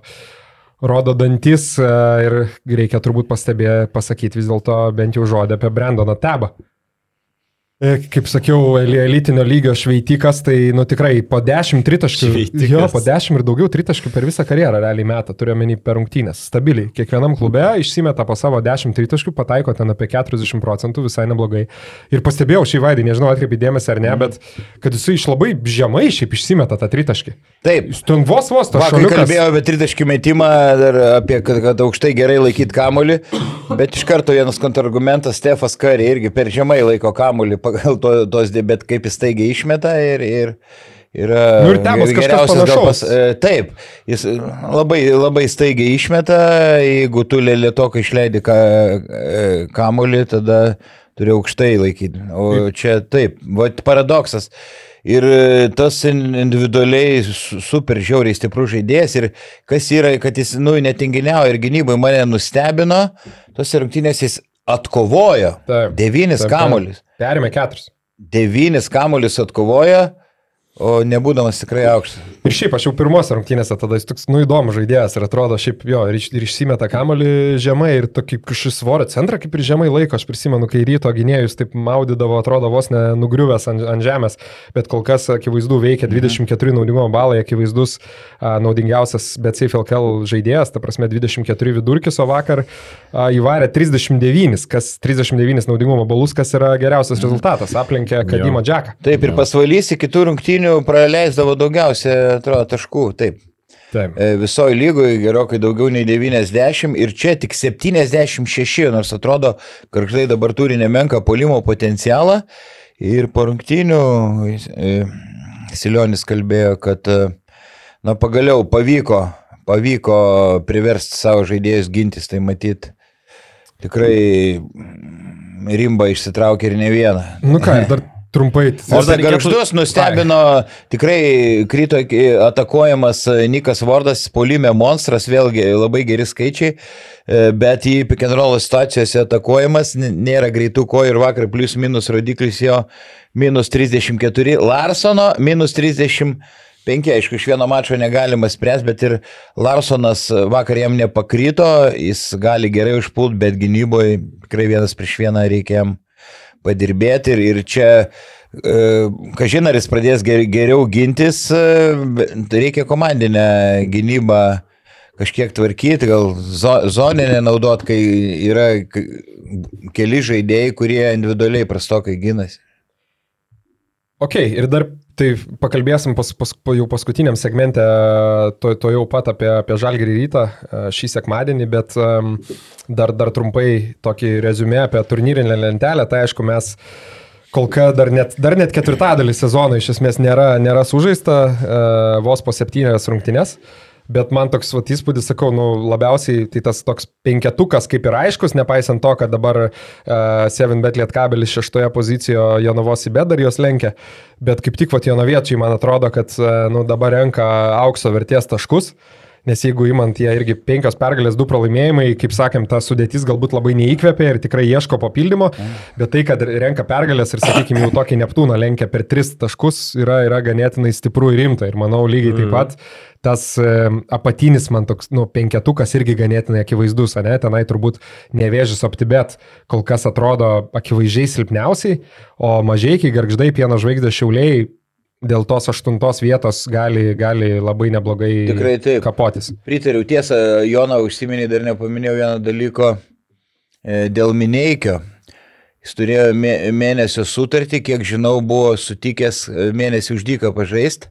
rodo dantis e, ir reikia turbūt pastebė, pasakyti vis dėlto bent jau žodį apie Brandoną Tebą. E, Kaip sakiau, eli- elitinio lygio šveitikas, tai nu tikrai po 10 tritaškių. Šveitikas. Jo, po 10 ir daugiau tritaškių per visą karjerą realiai metą, turiu menį per rungtynės. Stabiliai. Kiekvienam klube išsimeta po savo 10 tritaškių, pataiko ten apie 40 procentų, visai neblogai. Ir pastebėjau šį vaidį, nežinau, atkreipi dėmesį ar ne, bet kad jisai iš labai žemai šiaip išsimeta tą tritaškį. Taip. Ten vos vos Vakar šaliukas. kalbėjau apie tritaškių metimą, apie kad, kad aukštai gerai laikyti kamolį, bet iš karto vienas kontrargumentas, Stefas Kari irgi per žemai laiko kamolį pagal to, tos, bet kaip jis taigiai išmeta ir, ir, yra Nu ir kažkas geriausias panašaus. e, Taip, jis labai, labai staigiai išmeta, jeigu tu lėtokai išleidi ka, e, kamulį, tada turi aukštai laikyti. O čia taip, vat paradoksas. Ir e, tas in- individualiai su- super žiauriai stiprus žaidėjas ir kas yra, kad jis, nu, netinginiavo ir gynybai mane nustebino, tos rungtynės jis atkovojo. Taip, Devynis taip, taip. Perėmė keturis. Devynis kamuolius atkovojo, o nebūdamas tikrai aukštas. Ir šiaip aš jau pirmose rungtynėse tada jis toks, nu, įdomus žaidėjas ir atrodo, šiaip jo, ir, iš, ir išsimeta kamolį žemai ir tokį kažkokį svorio centrą kaip ir žemai laiko. Aš prisimenu, kai ryto gynėjus taip maudydavo, atrodo vos nenugriuvęs ant, ant žemės, bet kol kas akivaizdu veikia 24 naudingumo balai, akivaizdus a, naudingiausias BCFLKL žaidėjas, ta prasme 24 vidurkis, o vakar a, įvarė 39, kas 39 naudingumo balus, kas yra geriausias rezultatas, aplenkė Kadimo Džeką. Taip, ir pasvalys iki kitų rungtynių praleisdavo daugiausia, atrodo, taškų. Taip. Taip. E, Visoje lygoje gerokai daugiau nei 90 ir čia tik 76, nors atrodo, karštai dabar turi nemenką polimo potencialą. Ir po rungtynių e, Silionis kalbėjo, kad e, na, pagaliau pavyko, pavyko priversti savo žaidėjus gintis, tai matyt, tikrai mm, rimba išsitraukė ir ne vieną. Nu ką, dar trumpai. O Ar dar garždus nustebino, tikrai krito atakuojamas e, Nikas Vardas, polime monstras, vėlgi labai geri skaičiai, e, bet į roll situacijose atakuojamas, nėra greitų kojų ir vakar plus minus rodiklis jo minus 34, Larsono minus 35. Aišku, iš vieno mačo negalima spręsti, bet ir Larsonas vakar jam nepakrito, jis gali gerai užpult, bet gynyboje tikrai vienas prieš vieną reikia jam padirbėti ir, ir čia, e, kažin ar jis pradės ger, geriau gintis, e, bet reikia komandinę gynybą kažkiek tvarkyti, gal zo, zoninę naudot, kai yra keli žaidėjai, kurie individualiai prastokai gynasi. Ok, ir dar tai pakalbėsim pas, pas, pa- jau paskutiniam segmente, to, to jau pat apie, apie Žalgirį rytą e, šį sekmadienį, bet dar, dar trumpai tokį rezumė apie turnyrinę lentelę. Tai aišku, mes kol kas dar net, dar net ketvirtadalį sezono iš esmės nėra, nėra sužaista, uh, vos po septynės rungtynės. Bet man toks vat, įspūdis, sakau, nu, labiausiai tai tas toks penketukas kaip ir aiškus, nepaisant to, kad dabar uh, 7bet lietkabelis šeštoje pozicijoje Jonavos į bet dar jos lenkia. Bet kaip tik vat, Jonaviečiai, man atrodo, kad uh, nu, dabar renka aukso vertės taškus. Nes jeigu imant jie irgi penkios pergalės, du pralaimėjimai, kaip sakėm, ta sudėtis galbūt labai neįkvėpia ir tikrai ieško papildymo, bet tai, kad renka pergalės ir, sakykime, jau tokį Neptūną lenkia per tris taškus, yra, yra ganėtinai stipru ir rimta. Ir manau, lygiai taip pat tas e, apatinis man toks, nu, penketukas irgi ganėtinai akivaizdus, ne? Tenai turbūt nevėžys optibet kol kas atrodo akivaizdžiai silpniausiai, o mažiekiai, garždai, pieno žvaigždė šiauliai dėl tos aštuntos vietos gali, gali labai neblogai Tikrai taip. kapotis. Pritariu, tiesa, Jona užsiminė, dar nepaminėjau vieno dalyko e, dėl Mineikio. Jis turėjo mė- mėnesio sutartį, kiek žinau, buvo sutikęs e, mėnesį uždyką pažaisti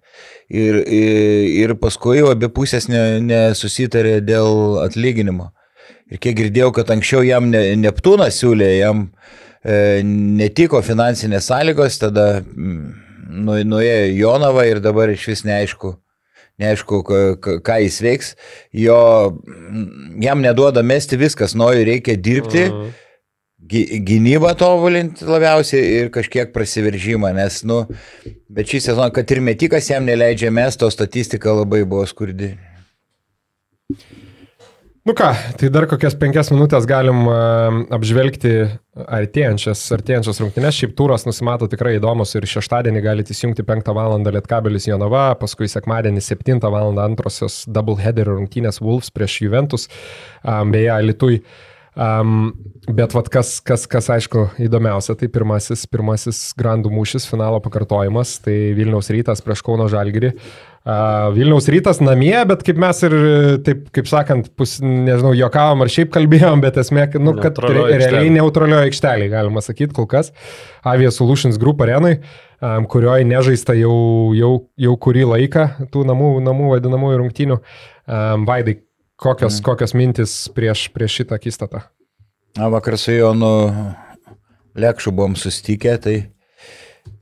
ir, ir, ir paskui jau abi pusės ne- nesusitarė dėl atlyginimo. Ir kiek girdėjau, kad anksčiau jam ne, Neptūnas siūlė, jam e, netiko finansinės sąlygos, tada nu, nuėjo į Jonavą ir dabar iš vis neaišku, neaišku, ką jis veiks. Jo, jam neduoda mesti viskas, nori reikia dirbti, Mhm. Gy- gynybą tobulinti labiausiai ir kažkiek prasiveržimą, nes, nu, bet šį sezoną, kad ir metikas jam neleidžia mesti, o statistika labai buvo skurdi. Nu ką, tai dar kokias penkias minutės galim uh, apžvelgti artėjančias, artėjančias rungtynes. Šiaip turas nusimato tikrai įdomus ir šeštadienį galite įsijungti 5 val. Lietkabelis Jonava, paskui sekmadienį 7 val. antrosios double header rungtynės Wolves prieš Juventus, beje, Litui. Um, bet vat kas, kas, kas aišku įdomiausia, tai pirmasis, pirmasis grandų mūšis, finalo pakartojimas, tai Vilniaus rytas prieš Kauno Žalgirį. Uh, Vilniaus rytas namie, bet kaip mes ir, taip, kaip sakant, pus, nežinau, jokavom ar šiaip kalbėjom, bet esmė, nu, kad re, realiai neutralioje aikštelėje, galima sakyti, kol kas. Avia Solutions Group arenai, um, kurioje nežaista jau, jau, jau kurį laiką tų namų, namų vadinamųjų rungtynių. Um, Vaidai, kokios, mm. kokios mintis prieš, prieš šitą akistatą? Na, vakar su Jonu Lekšu buvom sustikę, tai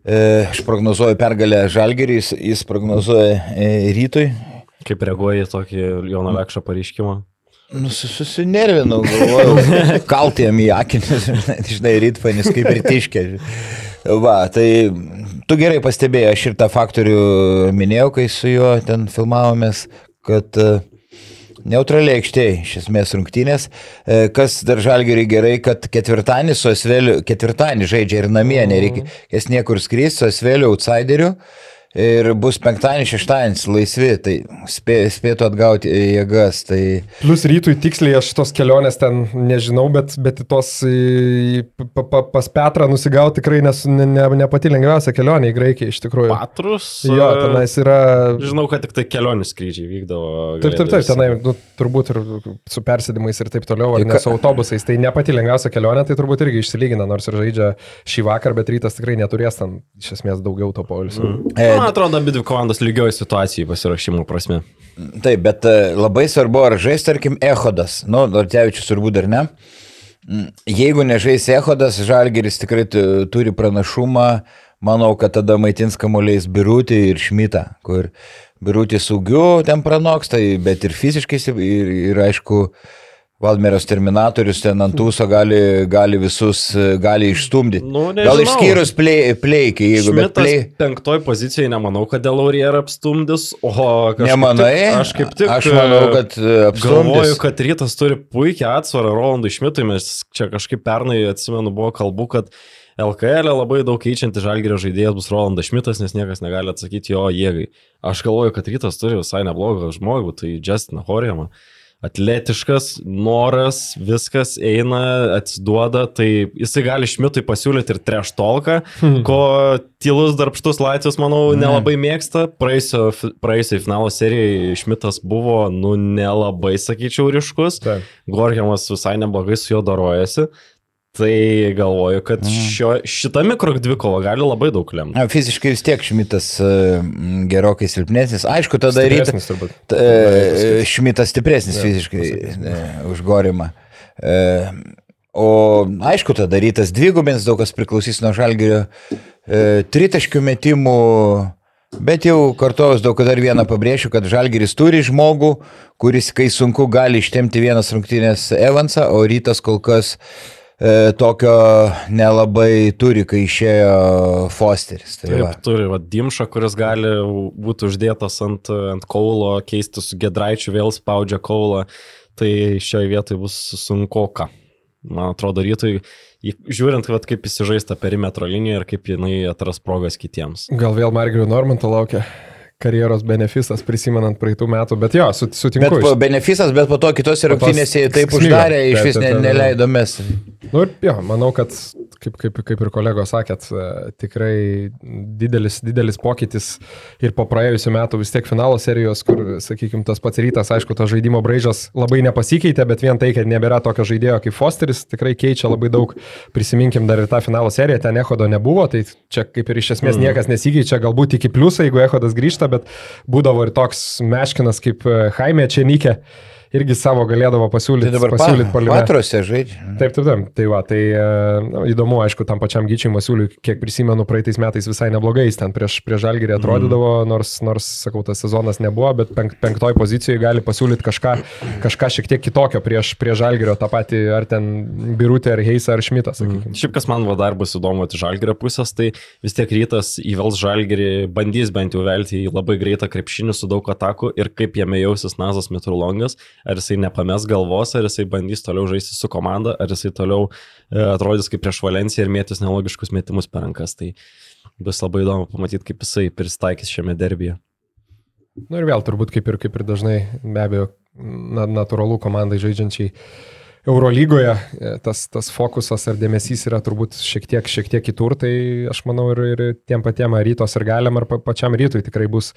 E, Aš prognozuoju pergalę Žalgiriui, jis, jis prognozuoja e, rytui. Kaip reaguoji į tokį Jono Lekšą pareiškimą? Nu, sus- susinervinau, galvojau, kaltėjom į akinius, žinai, rytfanis kaip ir tiškė. Va, tai tu gerai pastebėjai, aš ir tą faktorių minėjau, kai su juo ten filmavomės, kad e, neutraliai aikštėje iš esmės rungtynės. E, Kas dar žalgiui gerai, kad ketvirtadienį su Asveliu, ketvirtadienį žaidžia ir namie, nereikia, jas niekur skrys su Asveliu outsideriu. Ir bus penktadienis, šeštadienis laisvi, tai spė, spėtų atgauti jėgas. Tai Plus rytui tiksliai aš tos kelionės ten nežinau, bet, bet tos pa, pa, pas Petrą nusigauti tikrai nes, ne, ne, ne pati lengviausia kelionė į Graikiją iš tikrųjų. Patrus. Jo, e, tenais yra... Žinau, kad tik tai kelionių skrydžiai vykdavo. Taip, taip, taip, tenai nu, turbūt ir su persėdimais ir taip toliau, ar ne su autobusais. Tai ne pati lengviausia kelionė, tai turbūt irgi išsilygina, nors ir žaidžia šį vakar, bet rytas tikrai neturės ten iš esmės daugiau to poilsio. Mm. E, Man atrodo, abi dvi komandos lygioje situacijoje pasirašymų prasme. Taip, bet e, labai svarbu, ar žais, tarkim, Ehodas. Nu, Dortevičius turbūt dar ne. Mm, Jeigu nežais Ehodas, Žalgeris tikrai tu- turi pranašumą. Manau, kad tada maitins kamuoliais Birutį ir Šmitą, kur Birutį saugiu ten pranoks, tai bet ir fiziškai, ir, ir aišku, Valmeros terminatorius ten ant tūso gali, gali visus, e, gali išstumdyti. Nu, Gal nežinau. išskyrus plei- pleikį, jeigu bet Šmitas plei... penktoj pozicijoje nemanau, kad Delaurier apstumdys, o kažkaip Nemanai? Tik, aš kaip tik Aš manau, kad e, Galvoju, apstumdys. kad rytas turi puikią atsvarą Rolandui Šmitui, mes čia kažkaip pernai, atsimenu, buvo kalbų, kad LKL e labai daug keičianti žalgerio žaidėjas bus Rolandas Šmitas, nes niekas negali atsakyti jo jėgai. Aš galvoju, kad rytas turi visai neblogą žmogų, tai Justiną Horjamą. Atletiškas, noras, viskas eina, atsiduoda, tai jisai gali Šmitui pasiūlyti ir treštolką, ko tylus darbštus Latvijos, manau, nelabai mėgsta. Praėjusio, praėjusio finalo serijai Šmitas buvo, nu, nelabai, sakyčiau, ryškus. Gorgiamas visai neblogai su juo darojasi. Tai galvoju, kad šio, šita mikro dvikova gali labai daug lemti. Na, fiziškai vis tiek Šmitas e, gerokai silpnesnis. Aišku, tada rytas. Stipresnis turbūt. T- e, Šmitas stipresnis Jo, fiziškai pasakysim. e, už Gorimą. E, O aišku, tada rytas dvigubins, daug kas priklausys nuo žalgerio e, tritaškių metimų. Bet jau kartuojus daug dar vieną pabrėšiu, kad Žalgeris turi žmogų, kuris, kai sunku, gali ištemti vienas rungtynės Evansą, o rytas kol kas e, tokio nelabai turi, kai išėjo Fosteris. Tai va. Taip, turi va, Dimšą, kuris gali būti uždėtas ant, ant kaulo, keisti su Gedraičiu, vėl spaudžia kaulą. Tai šioje vietoje bus sunkoka. Man atrodo, rytui, žiūrint, vat, kaip įsižaista perimetro linija ir kaip jinai atras progas kitiems. Gal vėl Margerio Normanto laukia karjeros benefisas, prisimenant praeitų metų, bet jo, su- Bet sutinku. po benefisas, bet po to kitose rungtynėse taip uždarė, iš vis ne, neleido mes. Nu, ir jo, manau, kad, kaip, kaip, kaip ir kolegos sakėt, e, tikrai didelis, didelis pokytis ir po praėjusiu metu vis tiek finalo serijos, kur, sakykime, tas pats rytas, aišku, to žaidimo braižas labai nepasikeitė, bet vien tai, kad nebėra tokio žaidėjo kaip Fosteris, tikrai keičia labai daug. Prisiminkim dar ir tą finalo seriją, ten Ehodo nebuvo, tai čia kaip ir iš esmės niekas nesikeičia, galbūt iki pliusą, jeigu Ehodas grįžta, bet būdavo ir toks meškinas kaip e, Jaime Čenykė. Irgi savo galėdavo Tai pasiūlyti, dabar pasiūlyti pa, patrose žaidžia. Taip, taip, taip. Tai va, tai e, nu, įdomu, aišku, tam pačiam Gyčiui Masiuliui, kiek prisimenu, praeitais metais visai neblogai jis ten prieš, prieš Žalgirį atrodydavo, mm. nors, nors, sakau, tas sezonas nebuvo, bet penk, penktoj pozicijoje gali pasiūlyti kažką, kažką šiek tiek kitokio prieš, prieš Žalgirio, tą patį ar ten Birutė, ar Heisa, ar Šmitas, sakykime. Šiaip kas man va dar bus įdomu iš žalgerio pusės, tai vis tiek rytas įvels žalgerį, bandys bent jau velti į labai greitą krepšinį su daug atakų ir kaip jame jausis Nazas Mitrulongas, ar jisai nepames galvos, ar jisai bandys toliau žaisti su komanda, ar jisai toliau e, atrodys kaip prieš Valenciją ir mėtys nelogiškus metimus per rankas. Tai bus labai įdomu pamatyti, kaip jisai pristaikys šiame derbyje. Na nu, ir vėl turbūt kaip ir, kaip ir dažnai, be abejo, na, natūralu komandai žaidžiančiai. Eurolygoje e, tas, tas fokusas ar dėmesys yra turbūt šiek tiek, šiek tiek kitur, tai aš manau ir, ir tiem patiem ar rytos ir galiam, ar pa, pačiam rytui tikrai bus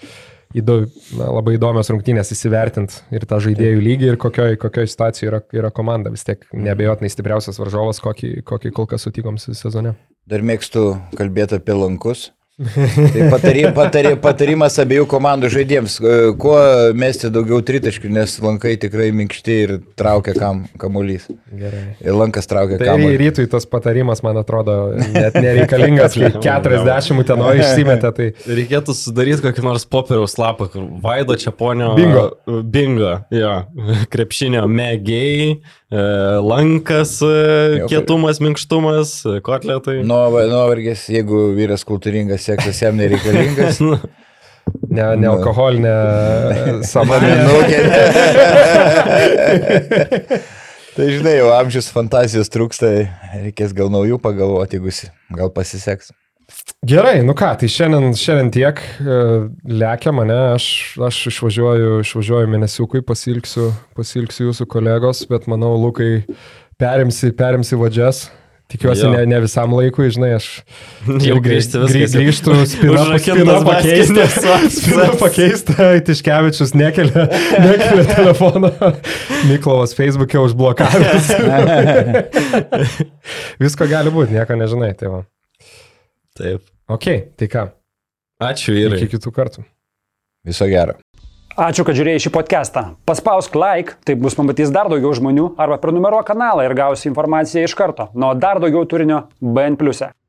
įdo, na, labai įdomios rungtynės įsivertinti ir tą žaidėjų lygį ir kokioj, kokioj situacijoje yra, yra komanda. Vis tiek nebejotinai stipriausias varžovas, kokį, kokį kol kas sutikom se- sezone. Dar mėgstu kalbėti apie lankus. Tai patari, patari, patarimas abiejų komandų žaidėjams, e, kuo mesti daugiau tritaškių, nes lankai tikrai minkšti ir traukia kam, kamuolys. Gerai. Ir lankas traukia Tai kamuolį. rytui tas patarimas, man atrodo, net nereikalingas, kai 40 utenoje išsimetė. Tai Reikėtų sudaryti kokį nors popieriaus lapą, kur Vaido Čiaponio. Bingo. Bingo, jo. Krepšinio mėgiai, e, lankas, e, kietumas, minkštumas, e, kotletai. Nuova- Nuovargis, jeigu vyras kultūringas, seksas jam nereikalingas. ne, ne alkoholinė samanė. Minukė. tai žinai, jau amžius fantazijos trūksta, reikės gal naujų pagalvoti, jeigu gal pasiseks. Gerai, nu ką, tai šiandien, šiandien tiek e, lekia mane, aš, aš išvažiuoju, išvažiuoju mėnesiukui, pasilgsiu, pasilgsiu jūsų kolegos, bet manau, Lukai, perimsi, perimsi vadžias. Tikiuosi, Jo. ne, ne visam laikui, žinai, aš Jau grįžti viskas. Grįžtų, spina, spina pakeista. Spina pakeista, Tiškevičius nekelia, nekelia telefono. Miklovas Facebook'e užblokavęs. Visko gali būti, nieko nežinai, tai va. Taip. Ok, tai ką, Ačiū ir. iki kitų kartų. Viso gero. Ačiū, kad žiūrėjai šį podcastą. Paspausk like, taip bus pamatys dar daugiau žmonių, arba prenumeruok kanalą ir gausi informaciją iš karto. Nuo dar daugiau turinio BN ⁇. e.